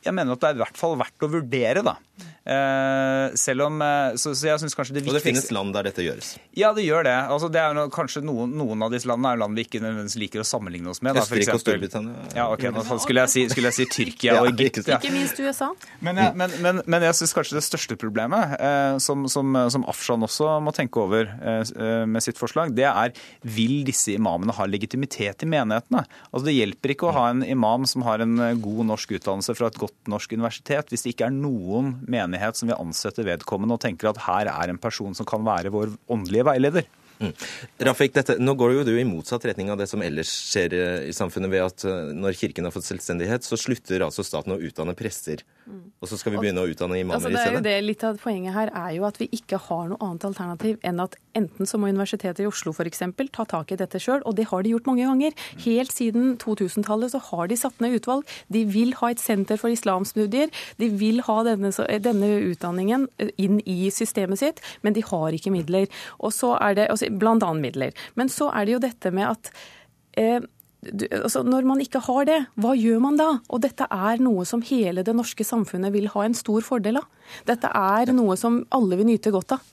Jeg mener at det er i hvert fall verdt å vurdere, da. Eh, selv om eh, Så, så jeg syns kanskje det viktigste
Og det finnes land der dette gjøres?
Ja, det gjør det. Altså, det er no, kanskje noen, noen, av disse landene er land vi ikke nødvendigvis liker å sammenligne oss med.
Østerrike og Storbritannia.
Ja, ok, nå skulle jeg si, skulle jeg si Tyrkia og Egypt.
Ja. Ikke minst USA.
Men jeg, men, men, men jeg syns kanskje det største problemet, eh, som, som, som, Afshan også må tenke over med sitt forslag, det er vil disse imamene ha legitimitet i menighetene? Altså, det hjelper ikke å ha en imam som har en god norsk utdannelse fra et godt godt norsk universitet hvis det ikke er noen menighet som vil ansette vedkommende og tenker at her er en person som kan være vår åndelige veileder. Mm.
Rafik, dette, nå går jo du i motsatt retning av det som ellers skjer eh, i samfunnet, ved at eh, når Kirken har fått selvstendighet, så slutter altså staten å utdanne prester. Mm. Og så skal vi begynne å utdanne imamer altså,
i
stedet.
Det, litt av Poenget her er jo at vi ikke har noe annet alternativ enn at enten så må Universitetet i Oslo f.eks. ta tak i dette sjøl, og det har de gjort mange ganger. Helt siden 2000-tallet så har de satt ned utvalg. De vil ha et senter for islamstudier. De vil ha denne, denne utdanningen eh, inn i systemet sitt, men de har ikke midler. Og så er det, altså, annet midler. Men så er det jo dette med at eh, altså Når man ikke har det, hva gjør man da? Og dette er noe som hele det norske samfunnet vil ha en stor fordel av. Dette er noe som alle vil nyte godt av.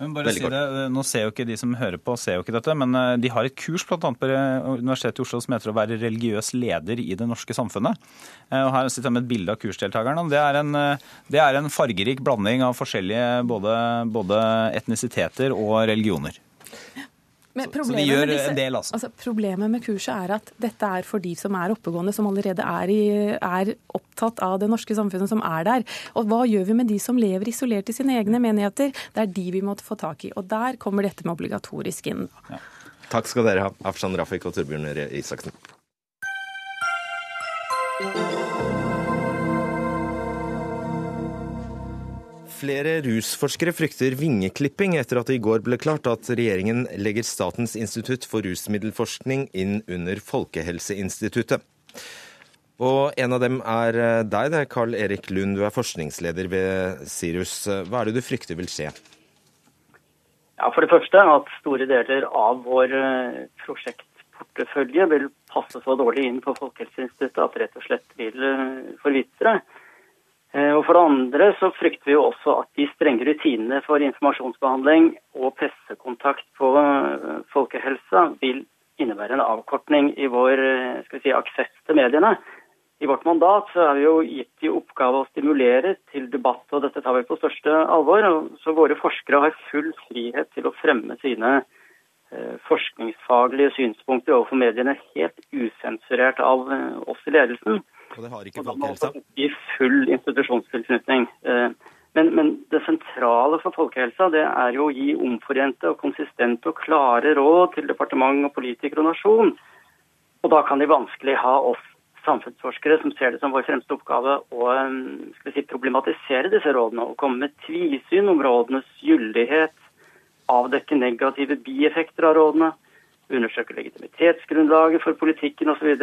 bare si det, Nå ser jo ikke de som hører på, ser jo ikke dette, men eh, de har et kurs blant annet på Universitetet i Oslo som heter å være religiøs leder i det norske samfunnet. Eh, og Her sitter jeg med et bilde av kursdeltakerne. Det er en, eh, det er en fargerik blanding av forskjellige både, både etnisiteter og religioner.
Men så de gjør disse, en del, altså. altså. Problemet med kurset er at dette er for de som er oppegående, som allerede er, i, er, opptatt av det norske samfunnet, som er der. Og hva gjør vi med de som lever isolert i sine egne menigheter? Det er de vi måtte få tak i. Og der kommer dette med obligatorisk inn. Ja.
Takk skal dere ha, Afshan Rafik og Torbjørn Isaksen. Flere rusforskere frykter vingeklipping etter at det i går ble klart at regjeringen legger Statens institutt for rusmiddelforskning inn under Folkehelseinstituttet. Og en av dem er eh, deg, det er Carl Erik Lund, du er forskningsleder ved Sirus. Hva er det du frykter vil skje?
Ja, For det første at store deler av vår eh, prosjektportefølje vil passe så dårlig inn på Folkehelseinstituttet at det rett og slett vil eh, forvitre. Eh, og For det andre så frykter vi jo også at de strenge rutinene for informasjonsbehandling og pressekontakt på eh, folkehelsa vil innebære en avkortning i vår eh, skal vi si, aksept til mediene. I vårt mandat så er vi jo gitt i oppgave å stimulere til debatt, og dette tar vi på største alvor. Så våre forskere har full frihet til å fremme sine forskningsfaglige synspunkter overfor mediene helt usensurert av oss i ledelsen.
Og det har ikke folkehelsa?
I full institusjonstilknytning. Eh, men, men, det sentrale for folkehelsa det er jo å gi omforente og konsistente og klare råd til departement og politikere og nasjon. Og da kan de vanskelig ha oss samfunnsforskere som ser det som vår fremste oppgave å eh, si, problematisere disse rådene og komme med tvisyn om rådenes gyldighet, avdekke negative bieffekter av rådene, undersøke legitimitetsgrunnlaget for politikken osv.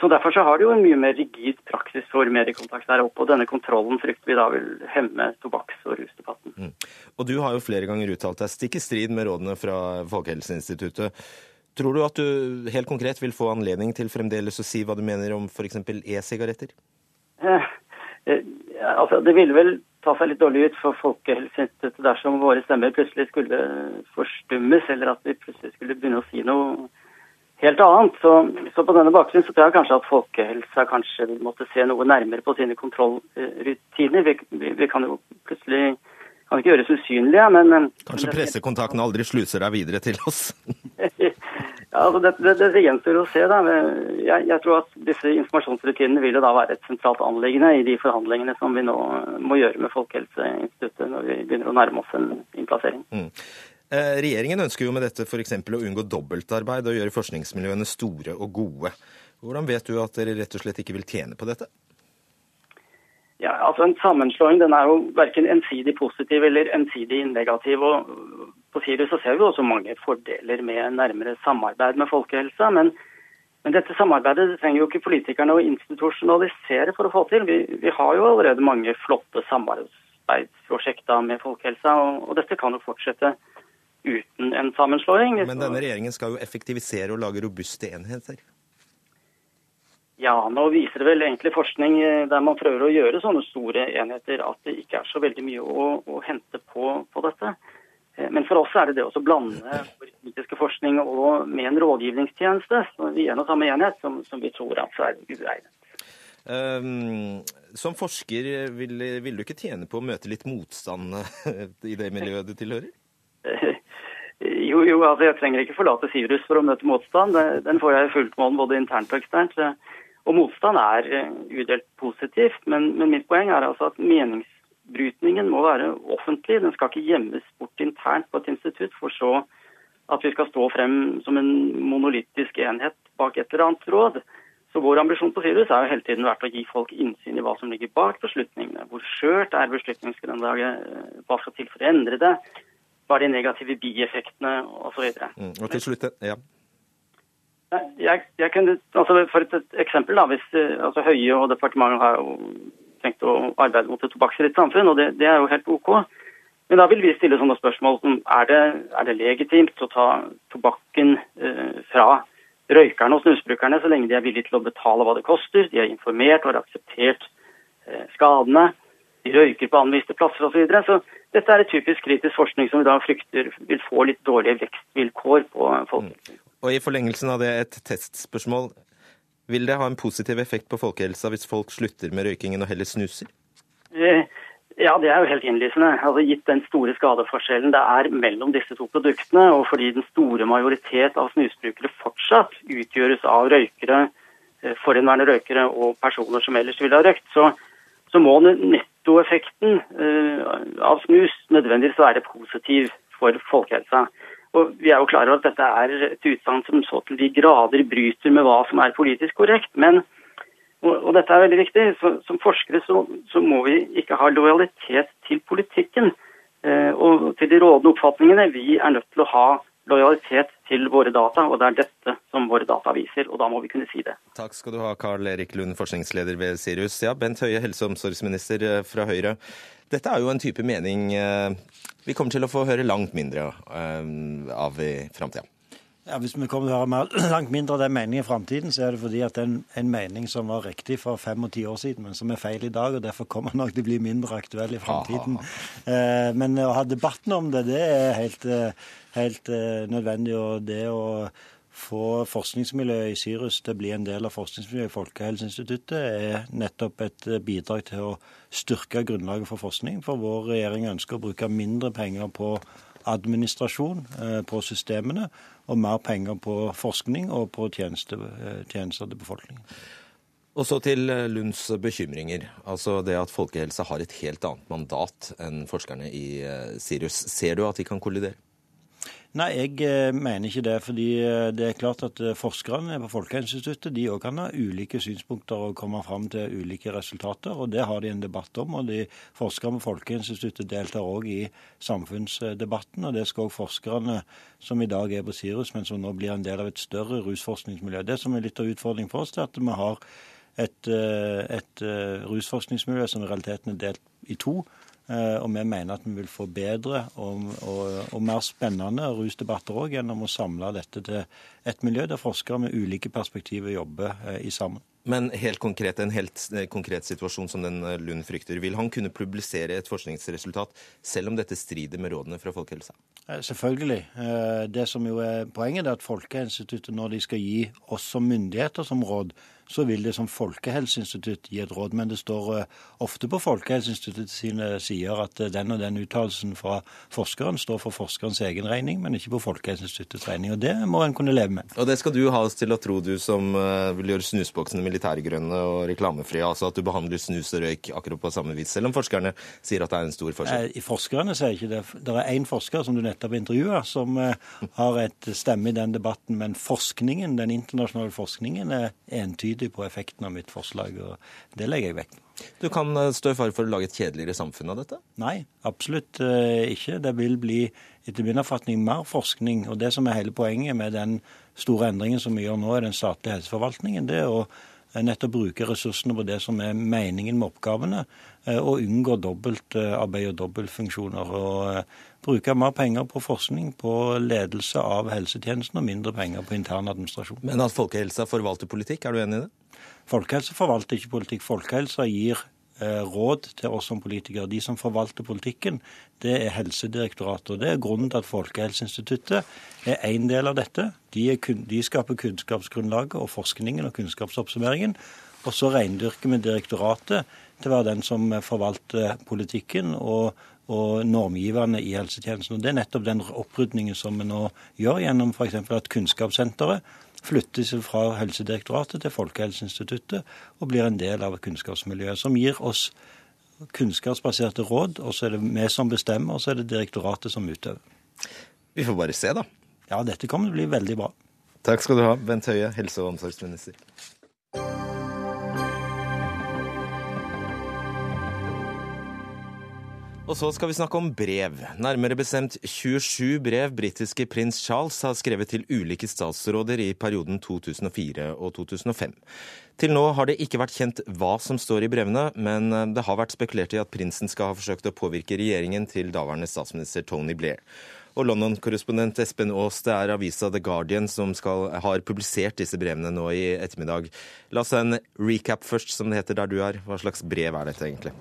Så Derfor så har det jo en mye mer rigid praksis for mediekontakt der oppe. og Denne kontrollen frykter vi da vil hemme tobakks- og rusdebatten. Mm.
Og Du har jo flere ganger uttalt deg stikk i strid med rådene fra Folkehelseinstituttet. Tror du at du helt konkret vil få anledning til fremdeles å si hva du mener om f.eks. e-sigaretter?
Eh, eh, altså, det ville vel ta seg litt dårlig ut for Folkehelseinstituttet dersom våre stemmer plutselig skulle forstummes, eller at vi plutselig skulle begynne å si noe helt annet. Så, så, på denne bakgrunn så tror jeg kanskje at folkehelsa kanskje vil måtte se noe nærmere på sine kontrollrutiner. Vi, vi, vi kan jo plutselig kan ikke gjøres usynlige, men
Kanskje pressekontakten aldri sluser deg videre til oss?
ja, altså det, det, det gjenstår å se. da. Jeg, jeg, tror at disse informasjonsrutinene vil jo da være et sentralt anliggende i de forhandlingene som vi nå må gjøre med Folkehelseinstituttet når vi begynner å nærme oss en innplassering. Mm.
Eh, regjeringen ønsker jo med dette f.eks. å unngå dobbeltarbeid og gjøre forskningsmiljøene store og gode. Hvordan vet du at dere rett og slett ikke vil tjene på dette?
Ja, altså En sammenslåing den er jo verken ensidig positiv eller ensidig negativ. og På Sirius så ser vi også mange fordeler med nærmere samarbeid med folkehelsa. Men, men dette samarbeidet det trenger jo ikke politikerne å institusjonalisere for å få til. Vi, vi har jo allerede mange flotte samarbeidsprosjekter med folkehelsa, og, og dette kan jo fortsette uten en sammenslåing.
Men denne regjeringen skal jo effektivisere og lage robuste enheter?
Ja, nå viser det vel egentlig forskning eh, der man prøver å gjøre sånne store enheter, at det ikke er så veldig mye å, å hente på, på, dette. Eh, men for oss er det det å blande politiske forskning og med en rådgivningstjeneste i en og samme enhet, som, som vi tror altså er uegnet. Um,
som forsker, vil, vil, du ikke tjene på å møte litt motstand i det miljøet du tilhører?
Jo, jo, altså jeg trenger ikke forlate Sirus for å møte motstand. Den får jeg fullt mål både internt og eksternt. Og motstand er eh, udelt positivt, men, men, mitt poeng er altså at meningsbrytningen må være offentlig. Den skal ikke gjemmes bort internt på et institutt, for så at vi skal stå frem som en monolittisk enhet bak et eller annet råd. Så Vår ambisjon på Sirus er jo hele tiden vært å gi folk innsyn i hva som ligger bak beslutningene. Hvor skjørt er beslutningsgrunnlaget, hva skal til for å endre det hva er de negative bieffektene osv.
Mm, og til slutt, ja.
Jeg, jeg kunne, altså for et, et eksempel, da, hvis altså Høie og departementet har jo tenkt å arbeide mot et tobakksfritt samfunn, og det, det, er jo helt OK. Men da vil vi stille sånne spørsmål som er det, er det legitimt å ta tobakken eh, fra røykerne og snusbrukerne så lenge de er villige til å betale hva det koster. De er informert og har akseptert eh, skadene. De røyker på anviste plasser osv. Så, videre. så dette er et typisk kritisk forskning som vi da frykter vil få litt dårlige vekstvilkår på folkehelsen. Mm.
Og I forlengelsen av det et testspørsmål. Vil det ha en positiv effekt på folkehelsa hvis folk slutter med røykingen og heller snuser?
Eh, ja, det er jo helt innlysende. Altså, gitt den store skadeforskjellen det er mellom disse to produktene, og fordi den store majoritet av snusbrukere fortsatt utgjøres av røykere, eh, forhenværende røykere og personer som ellers ville ha røykt, så, så må nettoeffekten uh, av snus nødvendigvis være positiv for folkehelsa. Og Vi er jo klar over at dette er et utsagn som så til de grader bryter med hva som er politisk korrekt. men og dette er veldig viktig. Som forskere så, så, må vi ikke ha lojalitet til politikken eh, og til de rådende oppfatningene. Vi er nødt til å ha lojalitet til våre data, og det er dette som våre data viser. Og da må vi kunne si det.
Takk skal du ha, Karl Erik Lund, forskningsleder ved Sirius. Ja, Bent Høie, helse- og omsorgsminister eh, fra Høyre. Dette er jo en type mening eh, vi kommer til å få høre langt mindre eh, av i framtida.
Ja, Hvis vi kommer til å høre langt mindre av den meningen i framtiden, så er det fordi at det er en, en, mening som var riktig for fem og ti år siden, men som er feil i dag, og derfor kommer den nok til å bli mindre aktuell i framtiden. Eh, men å ha debatten om det, det er helt, eh, helt eh, nødvendig. Og det å få forskningsmiljøet i Sirus til å bli en del av forskningsmiljøet i Folkehelseinstituttet, er nettopp et eh, bidrag til å styrke grunnlaget for forskning. For vår regjering ønsker å bruke mindre penger på administrasjon, på systemene, og mer penger på forskning og på tjeneste, eh, tjenester til befolkningen.
Og så til eh, Lunds bekymringer. Altså det at folkehelse har et helt annet mandat enn forskerne i eh, Sirius. Ser du at de kan kollidere?
Nei, jeg eh, mener ikke det. fordi eh, det er klart at eh, forskerne på Folkehelseinstituttet de også kan ha ulike synspunkter og komme fram til ulike resultater. og Det har de en debatt om. og de Forskerne på Folkehelseinstituttet deltar òg i samfunnsdebatten. og Det skal òg forskerne som i dag er på Sirus, men som nå blir en del av et større rusforskningsmiljø. Det som er litt av utfordringen for oss, er at vi har et, et rusforskningsmiljø som i realiteten er delt i to. Eh, og vi mener at vi vil få bedre og, og, og mer spennende rusdebatter òg gjennom å samle dette til et miljø der forskere med ulike perspektiver jobber eh, i sammen.
Men helt konkret, en helt eh, konkret situasjon som den Lund frykter. Vil han kunne publisere et forskningsresultat selv om dette strider med rådene fra Folkehelsa?
Selvfølgelig. Det som jo er Poenget er at Folkehelseinstituttet, når de skal gi oss som myndigheter som råd, så vil det som Folkehelseinstitutt gi et råd. Men det står eh, ofte på Folkehelseinstituttet sine sider at eh, den og den uttalelsen fra forskeren står for forskerens egen regning, men ikke på Folkehelseinstituttets regning. Og det må en kunne leve med.
Og det skal du ha oss til å tro, du som eh, vil gjøre snusboksene militærgrønne og reklamefrie. Altså at du behandler snus og røyk akkurat på samme vis, selv om forskerne sier at det er en stor forskjell.
I forskerne sier ikke det. Det er én forsker som du nettopp intervjua, som har et stemme i den debatten. Men forskningen, den internasjonale forskningen er entydig tydelig på effekten av mitt forslag, og det legger jeg vekt på.
Du kan eh, stå i fare for å lage et kjedeligere samfunn av dette?
Nei, absolutt eh, ikke. Det vil bli etter min oppfatning mer forskning. Og det som er hele poenget med den store endringen som vi gjør nå i den statlige helseforvaltningen, det er å eh, nettopp bruke ressursene på det som er meningen med oppgavene, og unngå dobbeltarbeid og dobbeltfunksjoner. Og bruke mer penger på forskning, på ledelse av helsetjenesten, og mindre penger på intern administrasjon.
Men at folkehelsa forvalter politikk, er du enig i det?
Folkehelse forvalter ikke politikk. Folkehelsa gir eh, råd til oss som politikere. De som forvalter politikken, det er Helsedirektoratet. og Det er grunnen til at Folkehelseinstituttet er en del av dette. De, kun, de skaper kunnskapsgrunnlaget og forskningen og kunnskapsoppsummeringen. Og så reindyrker vi direktoratet til å være den som forvalter politikken og, og normgiverne i helsetjenesten. Og Det er nettopp den opprydningen som vi nå gjør gjennom f.eks. at Kunnskapssenteret flyttes fra Helsedirektoratet til Folkehelseinstituttet og blir en del av kunnskapsmiljøet, som gir oss kunnskapsbaserte råd. Og så er det vi som bestemmer, og så er det direktoratet som utøver.
Vi får bare se, da.
Ja, dette kommer til å bli veldig bra.
Takk skal du ha, Bent Høie, helse- og omsorgsminister. Og så skal vi snakke om brev. Nærmere bestemt 27 brev britiske prins Charles har skrevet til ulike statsråder i perioden 2004 og 2005. Til nå har det ikke vært kjent hva som står i brevene, men det har vært spekulert i at prinsen skal ha forsøkt å påvirke regjeringen til daværende statsminister Tony Blair. Og London-korrespondent Espen Aas, det er avisa The Guardian som skal, har publisert disse brevene nå i ettermiddag. La oss ha en recap først, som det heter der du er. Hva slags brev er dette egentlig?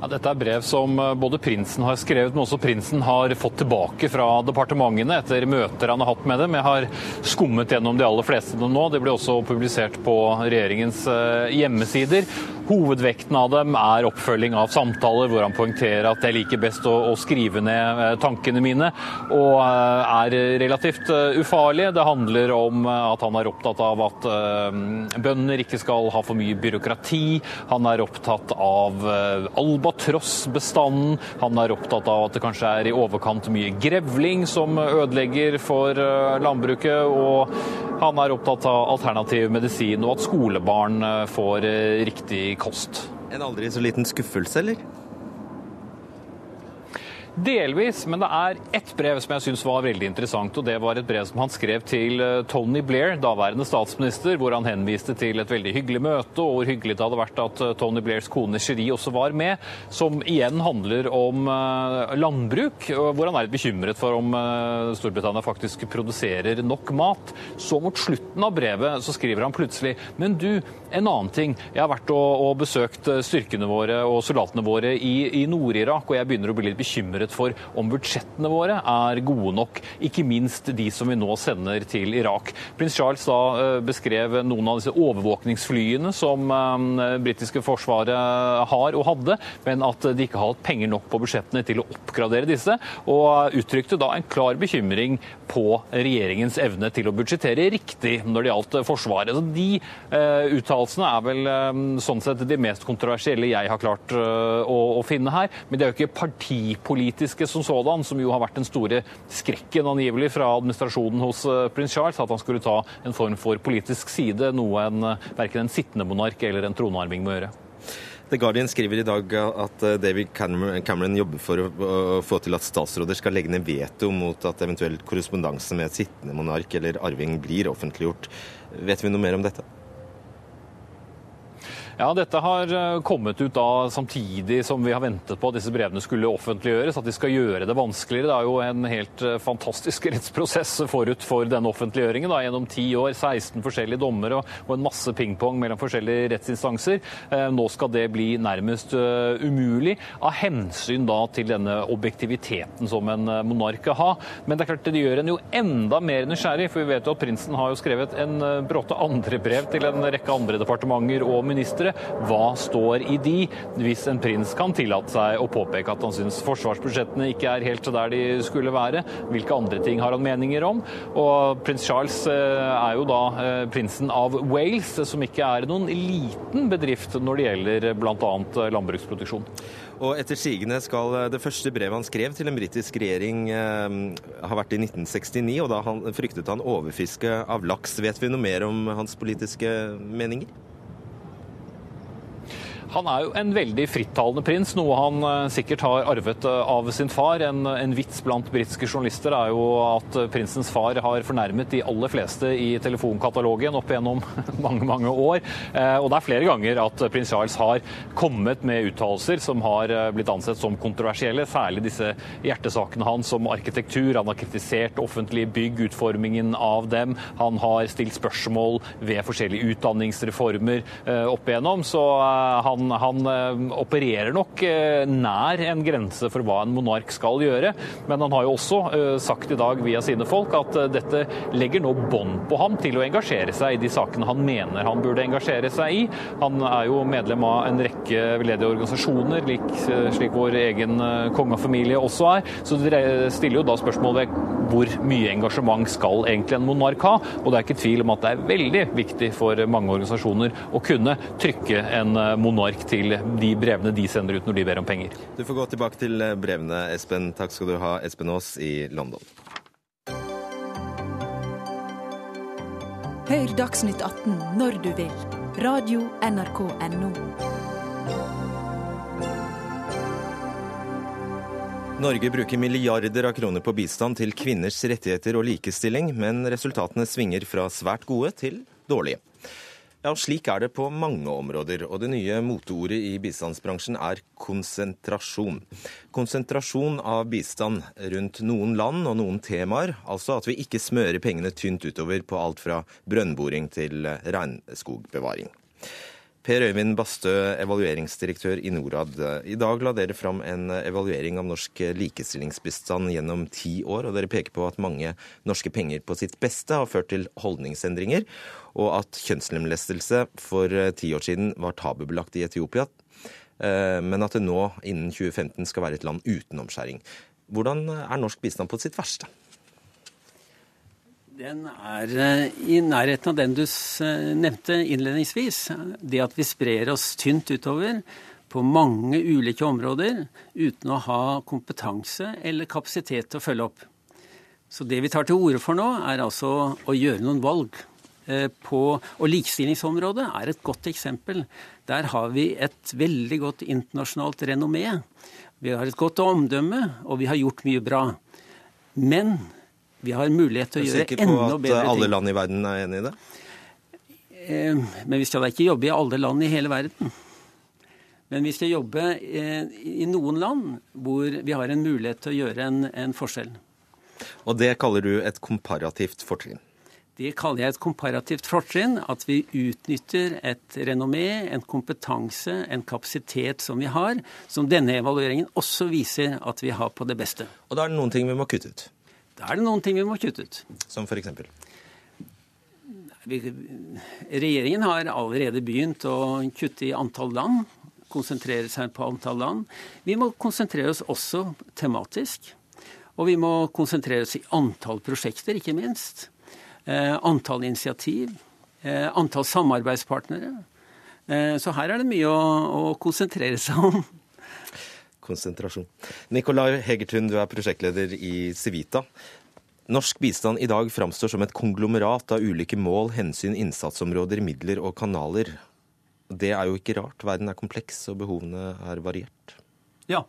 Ja, dette er brev som eh, både prinsen har skrevet, men også prinsen har fått tilbake fra departementene etter møter han har hatt med dem. Jeg har skummet gjennom de aller fleste nå. De ble også publisert på regjeringens eh, hjemmesider. Hovedvekten av dem er oppfølging av samtaler, hvor han poengterer at jeg liker best å, å skrive ned eh, tankene mine, og er relativt ufarlige. Det handler om at han er opptatt av at bønder ikke skal ha for mye byråkrati. Han er opptatt av alba albatrossbestanden. Han er opptatt av at det kanskje er i overkant mye grevling som ødelegger for eh, landbruket. Og han er opptatt av alternativ medisin og at skolebarn eh, får eh, riktig kost.
En aldri så liten skuffelse, eller?
Delvis, men det er ett brev som jeg syns var veldig interessant. og Det var et brev som han skrev til eh, Tony Blair, daværende statsminister, hvor han henviste til et veldig hyggelig møte, og hvor hyggelig det hadde vært at eh, Tony Blairs kone Cherie også var med. Som igjen handler om eh, landbruk, hvor han er bekymret for om Storbritannia faktisk produserer nok mat. Så mot slutten av brevet så skriver han plutselig Men du, en annen ting. Jeg har vært og, og besøkt styrkene våre og soldatene våre i, i Nord-Irak, og jeg begynner å bli litt bekymret bekymret for om budsjettene våre er gode nok, ikke minst de som vi nå sender til Irak. Prins Charles da eh, beskrev noen av disse overvåkningsflyene som det britiske forsvaret har og hadde, men at de ikke har hatt penger nok på budsjettene til å oppgradere disse, og uttrykte da en klar bekymring på regjeringens evne til å budsjettere riktig når det gjaldt Forsvaret. Så De eh, uttalelsene er vel sånn sett de mest kontroversielle jeg har klart å, å, finne her. Men det er jo ikke partipolitisk politiske som sådan, som jo har vært den store skrekken angivelig fra administrasjonen hos eh, prins Charles, at han skulle ta en form for politisk side, noe en, eh, verken en sittende monark eller en tronarving må gjøre.
The Guardian skriver i dag at eh, David Cameron jobber for å få til at statsråder skal legge ned veto mot at eventuelt korrespondanse med sittende monark eller arving blir offentliggjort. Vet vi noe mer om dette?
Ja, Dette har eh, kommet ut da samtidig som vi har ventet på at disse brevene skulle offentliggjøres. At de skal gjøre det vanskeligere. Det er jo en helt eh, fantastisk rettsprosess forut for denne offentliggjøringen. Da, gjennom ti år, 16 forskjellige dommer og, en masse pingpong mellom forskjellige rettsinstanser. Eh, nå skal det bli nærmest umulig, av hensyn da til denne objektiviteten som en monark skal ha. Men det er klart det gjør en jo enda mer nysgjerrig, for vi vet jo at prinsen har jo skrevet en bråte andre brev til en rekke andre departementer og ministre hva står i de, hvis en prins kan tillate seg å påpeke at han syns forsvarsbudsjettene ikke er helt der de skulle være? Hvilke andre ting har han meninger om? Og prins Charles eh, er jo da eh, prinsen av Wales, som ikke er noen liten bedrift når det gjelder bl.a. landbruksproduksjon.
Og etter sigende skal det første brevet han skrev til en britisk regjering eh, ha vært i 1969, og da han, fryktet han overfiske av laks. Vet vi noe mer om hans politiske meninger?
Han er jo en veldig frittalende prins, noe han eh, sikkert har arvet eh, av sin far. En, en vits blant britiske journalister er jo at eh, prinsens far har fornærmet de aller fleste i telefonkatalogen opp gjennom mange, mange år. Og det er flere ganger at prins Charles har kommet med uttalelser som har blitt ansett som kontroversielle, særlig disse hjertesakene hans som arkitektur. Han har kritisert offentlige bygg, utformingen av dem. Han har stilt spørsmål ved forskjellige utdanningsreformer opp igjennom. Så han han, han, eh, opererer nok eh, nær en grense for hva en monark skal gjøre. Men han har jo også eh, sagt i dag via sine folk at dette legger nå bånd på ham til å engasjere seg i de sakene han mener han burde engasjere seg i. Han er jo medlem av en rekke veldedige organisasjoner, slik vår egen kongefamilie også er. Så det stiller jo da spørsmål ved hvor mye engasjement skal egentlig en monark ha? Og det er ikke tvil om at det er veldig viktig for mange organisasjoner å kunne trykke en monark mark til de brevene de sender ut når de ber om penger.
Du får gå tilbake til brevene, Espen. Takk skal du ha, Espen Aas i London.
Hør Dagsnytt 18 når du vil. Radio NRK Radio.nrk.no.
Norge bruker milliarder av kroner på bistand til kvinners rettigheter og likestilling, men resultatene svinger fra svært gode til dårlige. Ja, Slik er det på mange områder, og det nye moteordet i bistandsbransjen er konsentrasjon. Konsentrasjon av bistand rundt noen land og noen temaer, altså at vi ikke smører pengene tynt utover på alt fra brønnboring til regnskogbevaring. Per Øyvind Bastø, evalueringsdirektør i Norad. I dag la dere fram en evaluering av norsk likestillingsbistand gjennom ti år, og dere peker på at mange norske penger på sitt beste har ført til holdningsendringer, og at kjønnslemlestelse for ti år siden var tabubelagt i Etiopia, eh, men at det nå innen 2015 skal være et land uten omskjæring. Hvordan er norsk bistand på sitt verste?
Den er eh, i nærheten av den du nevnte innledningsvis. Det at vi sprer oss tynt utover på mange ulike områder uten å ha kompetanse eller kapasitet til å følge opp. Så det vi tar til orde for nå, er altså å gjøre noen valg. Eh, på, og likestillingsområdet er et godt eksempel. Der har vi et veldig godt internasjonalt renommé. Vi har et godt omdømme, og vi har gjort mye bra. Men vi har mulighet til å gjøre enda bedre ting.
Er du sikker på at alle land i verden er enig i det?
Eh, men vi skal da ikke jobbe i alle land i hele verden. Men vi skal jobbe eh, i noen land hvor vi har en mulighet til å gjøre en, en forskjell.
Og det kaller du et komparativt fortrinn?
Det kaller jeg et komparativt fortrinn. At vi utnytter et renommé, en kompetanse, en kapasitet som vi har, som denne evalueringen også viser at vi har på det beste.
Og da er det noen ting vi må kutte ut?
Da er det noen ting vi må kutte ut.
Som f.eks.?
Regjeringen har allerede begynt å kutte i antall land. Konsentrere seg på antall land. Vi må konsentrere oss også tematisk. Og vi må konsentrere oss i antall prosjekter, ikke minst. Eh, antall initiativ. Eh, antall samarbeidspartnere. Eh, så her er det mye å, å konsentrere seg om
konsentrasjon. Nikolai Hegertun, du er prosjektleder i Civita. Norsk bistand i dag framstår som et konglomerat av ulike mål, hensyn, innsatsområder, midler og kanaler. Det er jo ikke rart. Verden er kompleks, og behovene er variert.
Ja,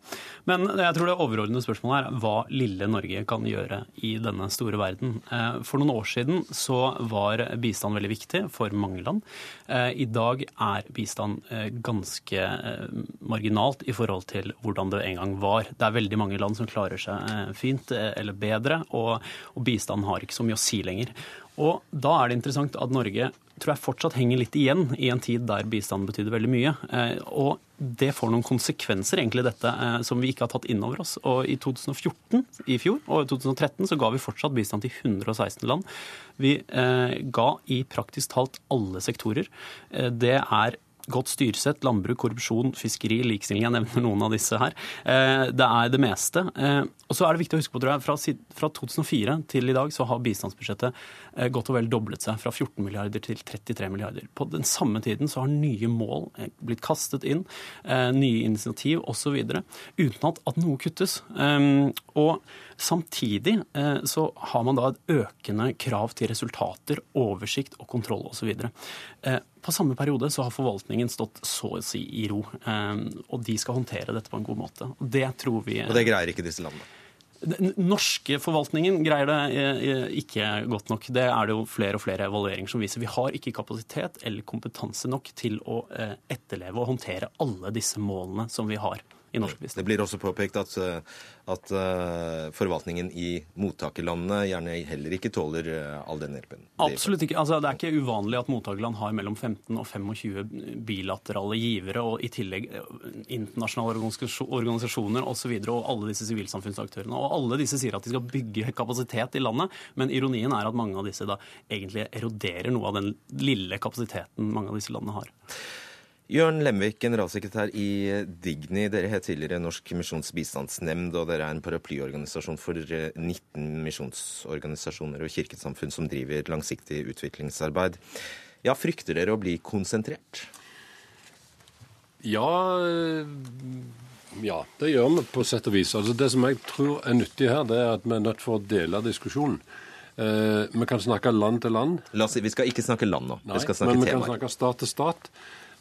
men jeg tror det overordnede spørsmålet er hva lille Norge kan gjøre i denne store verden. Eh, for noen år siden så var bistand veldig viktig for mange land. Eh, I dag er bistand eh, ganske marginalt i forhold til hvordan det en gang var. Det er veldig mange land som klarer seg fint eller bedre, og, bistand har ikke så mye å si lenger. Og da er det interessant at Norge tror jeg fortsatt henger litt igjen i en tid der bistand betydde veldig mye. Og det får noen konsekvenser, egentlig, dette, eh, som vi ikke har tatt inn over oss. Og i 2014, i fjor, og i 2013 så ga vi fortsatt bistand til 116 land. Vi eh, ga i praktisk talt alle sektorer. Eh, det er godt styresett, landbruk, korrupsjon, fiskeri, likestilling. Jeg nevner noen av disse her. Eh, det er det meste. Eh, og så er det viktig å huske på, tror jeg, fra 2004 til i dag så har bistandsbudsjettet eh, godt og vel doblet seg fra 14 milliarder til 33 milliarder. På den samme tiden så har nye mål blitt kastet inn, nye initiativ osv. uten at, at noe kuttes. Og Samtidig så har man da et økende krav til resultater, oversikt og kontroll osv. Eh, på samme periode så har forvaltningen stått så å si i ro, eh, og de skal håndtere dette på en god måte. Og det tror vi
Og det greier ikke disse landene?
Den norske forvaltningen greier det ikke godt nok. Det er det jo flere og flere evalueringer som viser. Vi har ikke kapasitet eller kompetanse nok til å etterleve og håndtere alle disse målene som vi har i norsk bistand.
Det blir også påpekt at, eh, at uh, forvaltningen i mottakerlandene gjerne heller ikke tåler uh, all den hjelpen.
Absolutt ikke. Altså, det er ikke uvanlig at mottakerland har mellom 15 og 25 bilaterale givere, og i tillegg internasjonale organisasjoner osv. Og, og alle disse sivilsamfunnsaktørene. Og alle disse sier at de skal bygge kapasitet i landet, men ironien er at mange av disse da egentlig eroderer noe av den lille kapasiteten mange av disse landene har.
Jørn Lemvik, generalsekretær i Digni. Dere het tidligere Norsk misjonsbistandsnemnd, og dere er en paraplyorganisasjon for 19 eh, misjonsorganisasjoner og kirkesamfunn som driver langsiktig utviklingsarbeid. Ja, Frykter dere å bli konsentrert?
Ja, eh, ja, det gjør vi på sett og vis. Altså Det som jeg tror er nyttig her, det er at vi er nødt for å dele diskusjonen. Eh, vi kan snakke land til land.
Oss, vi skal ikke snakke land nå.
Nei, vi skal snakke men vi temaer. kan snakke stat til stat.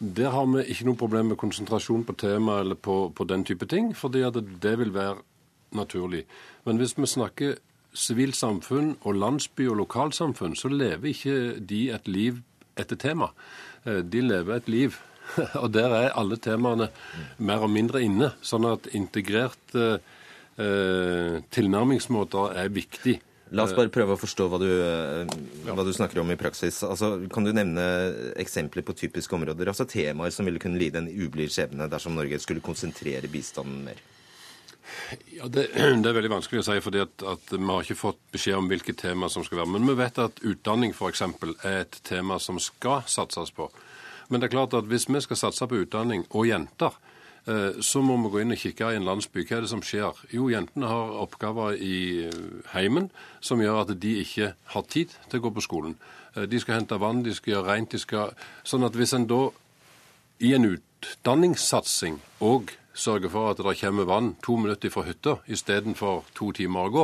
Der har vi ikke noe problem med konsentrasjon på tema eller på, på den type ting, fordi at det vil være naturlig. Men hvis vi snakker sivilt samfunn og landsby og lokalsamfunn, så lever ikke de et liv etter tema. Eh, De lever et liv. Og der er alle temaene mer og mindre inne. Sånn at integrerte eh, tilnærmingsmåter er viktig.
La oss bare prøve å forstå hva du, eh, hva du snakker om i praksis. Altså, kan du nevne eksempler på typiske områder, altså temaer som ville kunne lide en ublid skjebne dersom Norge skulle konsentrere bistanden mer?
Ja, det, det er veldig vanskelig å si, fordi at, at vi har ikke fått beskjed om hvilke tema som skal være. Men vi vet at utdanning f.eks. er et tema som skal satses på. Men det er klart at hvis vi skal satse på utdanning og jenter, eh, så må vi gå inn og kikke i en landsby. Hva er det som skjer? Jo, jentene har oppgaver i eh, heimen som gjør at de ikke har tid til å gå på skolen. Eh, De skal hente vann, de skal gjøre rent, de skal Sånn at hvis en da i en utdanningssatsing og sørger for at det kommer vann to minutter fra hytta istedenfor to timer å gå,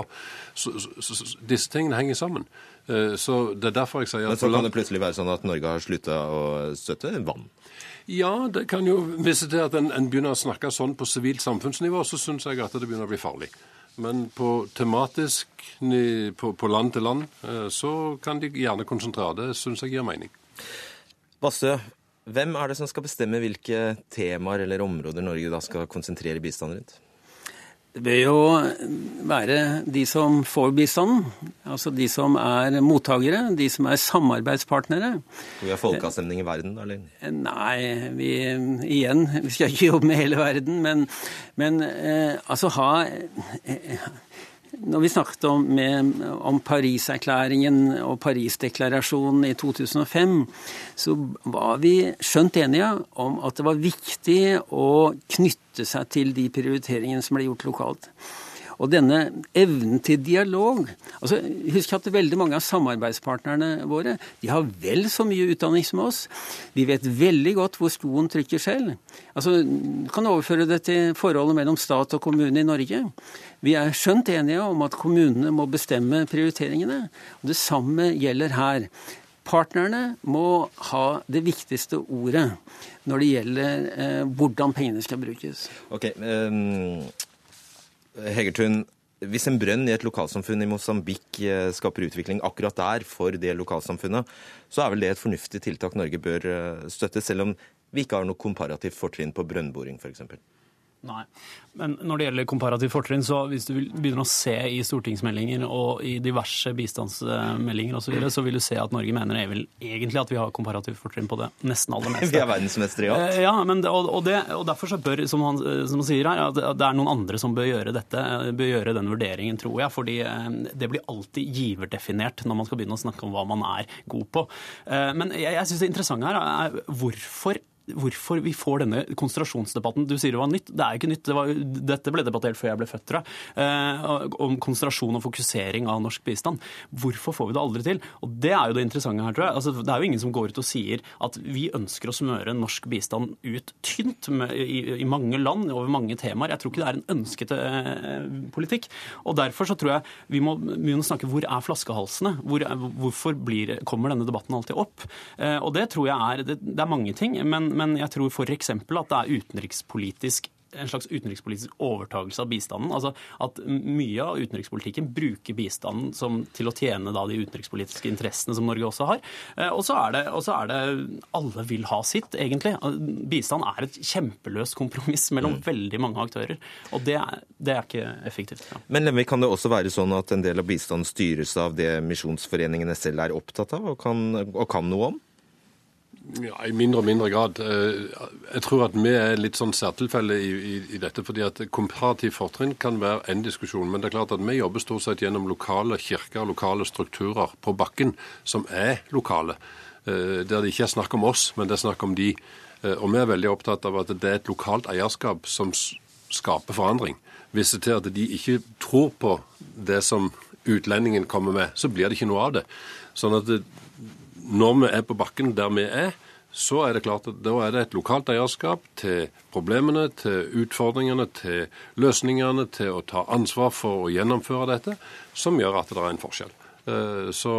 så, så, så, disse tingene henger sammen. Eh, Så det er derfor jeg sier at Men
så kan det plutselig være sånn at Norge har slutta å støtte vann.
Ja, det kan jo vise til at en, en begynner å snakke sånn på sivilt samfunnsnivå, så syns jeg at det begynner å bli farlig. Men på tematisk, på, på land til land, eh, så kan de gjerne konsentrere. Det syns jeg gir mening.
Bastø, hvem er det som skal bestemme hvilke temaer eller områder Norge da skal konsentrere bistand rundt?
Det bør jo være de som får bistanden, altså de som er mottakere, de som er samarbeidspartnere.
Skal vi ha folkeavstemning i verden, eller?
Nei, vi igjen, vi skal ikke jobbe med hele verden, men, men eh, altså ha eh, Når vi snakket om, med, om Pariserklæringen og Parisdeklarasjonen i 2005, så var vi skjønt enige om at det var viktig å knytte seg til de prioriteringene som ble gjort lokalt. Og denne evnen til dialog altså Husk at veldig mange av samarbeidspartnerne våre de har vel så mye utdanning som oss. Vi vet veldig godt hvor skoen trykker selv. Altså, kan overføre det til forholdet mellom stat og kommune i Norge. Vi er skjønt enige om at kommunene må bestemme prioriteringene. og Det samme gjelder her. Partnerne må ha det viktigste ordet når det gjelder eh, hvordan pengene skal brukes.
Ok, um, Hegertun, hvis en brønn i et lokalsamfunn i Mosambik eh, skaper utvikling akkurat der for det lokalsamfunnet, så er vel det et fornuftig tiltak Norge bør eh, støtte, selv om vi ikke har noe komparativt fortrinn på brønnboring f.eks.
Nei. Men når det gjelder komparativt fortrinn, så hvis du begynner å se i stortingsmeldinger og i diverse bistandsmeldinger osv., så, videre, så vil du se at Norge mener vel egentlig at vi har komparativt fortrinn på det nesten aller meste.
Vi er verdensmestere i alt.
Eh, Ja, men, det- og, og, det, og derfor så bør, som han, som han sier her, at det er noen andre som bør gjøre dette, eh, bør gjøre den vurderingen, tror jeg. Fordi eh, det blir alltid giverdefinert når man skal begynne å snakke om hva man er god på. Eh, Men jeg, jeg syns det interessante her er hvorfor hvorfor vi får denne konsentrasjonsdebatten. Du sier det var nytt. Det er jo ikke nytt. Det var, dette ble debattert før jeg ble født, tror jeg. Eh, om konsentrasjon og fokusering av norsk bistand. Hvorfor får vi det aldri til? Og Det er jo det interessante her, tror jeg. Altså, det er jo ingen som går ut og sier at vi ønsker å smøre norsk bistand ut tynt med, i, i mange land over mange temaer. Jeg tror ikke det er en ønsket eh, politikk. Og Derfor så tror jeg vi må begynne å snakke hvor er flaskehalsene? Hvor, hvorfor blir, kommer denne debatten alltid opp? Eh, og Det tror jeg er, det, det er mange ting, men, men jeg tror f.eks. at det er utenrikspolitisk en slags utenrikspolitisk overtagelse av bistanden. altså At mye av utenrikspolitikken bruker bistanden som, til å tjene da, de utenrikspolitiske interessene som Norge også har. Eh, Og så er, det, er det Alle vil ha sitt, egentlig. Bistand er et kjempeløst kompromiss mellom veldig mange aktører. Og det er, det er ikke effektivt. Ja.
Men Lemvik, kan det også være sånn at en del av bistanden styres av det misjonsforeningene selv er opptatt av og kan, og kan noe om?
Ja, I mindre og mindre grad. Eh, Jeg tror at vi er litt sånn særtilfelle i, i, i dette. fordi at Komparativ fortrinn kan være en diskusjon, men det er klart at vi jobber stort sett gjennom lokale kirker, lokale strukturer på bakken, som er lokale. Eh, Der det ikke er snakk om oss, men det er snakk om de. Eh, Og vi er veldig opptatt av at det er et lokalt eierskap som skaper forandring. Hvis det til at de ikke tror på det som utlendingen kommer med, så blir det ikke noe av det. Sånn at det, når vi er på bakken der vi er, så er det klart at da er det et lokalt eierskap til problemene, til utfordringene, til løsningene, til å ta ansvar for å gjennomføre dette, som gjør at det er en forskjell. Eh, Så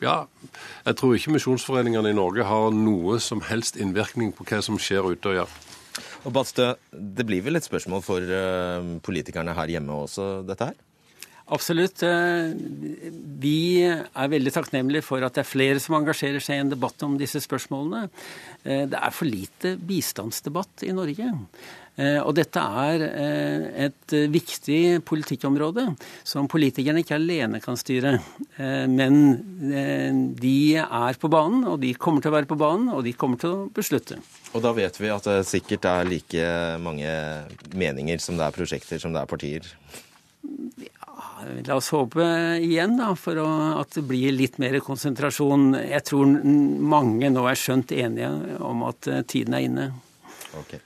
ja, jeg tror ikke misjonsforeningene i Norge har noe som helst innvirkning på hva som skjer ute og gjør.
Og Badstø, det blir vel et spørsmål for eh, politikerne her hjemme også, dette her?
Absolutt. Eh, vi er veldig takknemlige for at det er flere som engasjerer seg i en debatt om disse spørsmålene. Eh, det er for lite bistandsdebatt i Norge. Eh, og dette er et viktig politikkområde som politikerne ikke alene kan styre. Men de er på banen, og de kommer til å være på banen, og de kommer til å beslutte.
Og da vet vi at det sikkert er like mange meninger som det er prosjekter som det er partier?
La oss håpe igjen da, for å, at det blir litt mer konsentrasjon. Jeg tror mange nå er skjønt enige om at eh, tiden er inne.
Okay.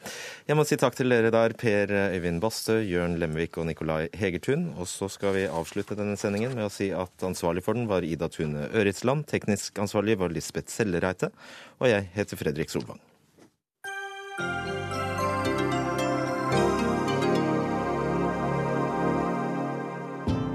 Jeg må si takk til dere der, Per Øyvind Bastø, Jørn Lemvik og Nikolai Hegertun. Og så skal vi avslutte denne sendingen med å si at ansvarlig for den var Ida Tune Øritsland. Teknisk ansvarlig var Lisbeth Sellereite. Og jeg heter Fredrik Solvang.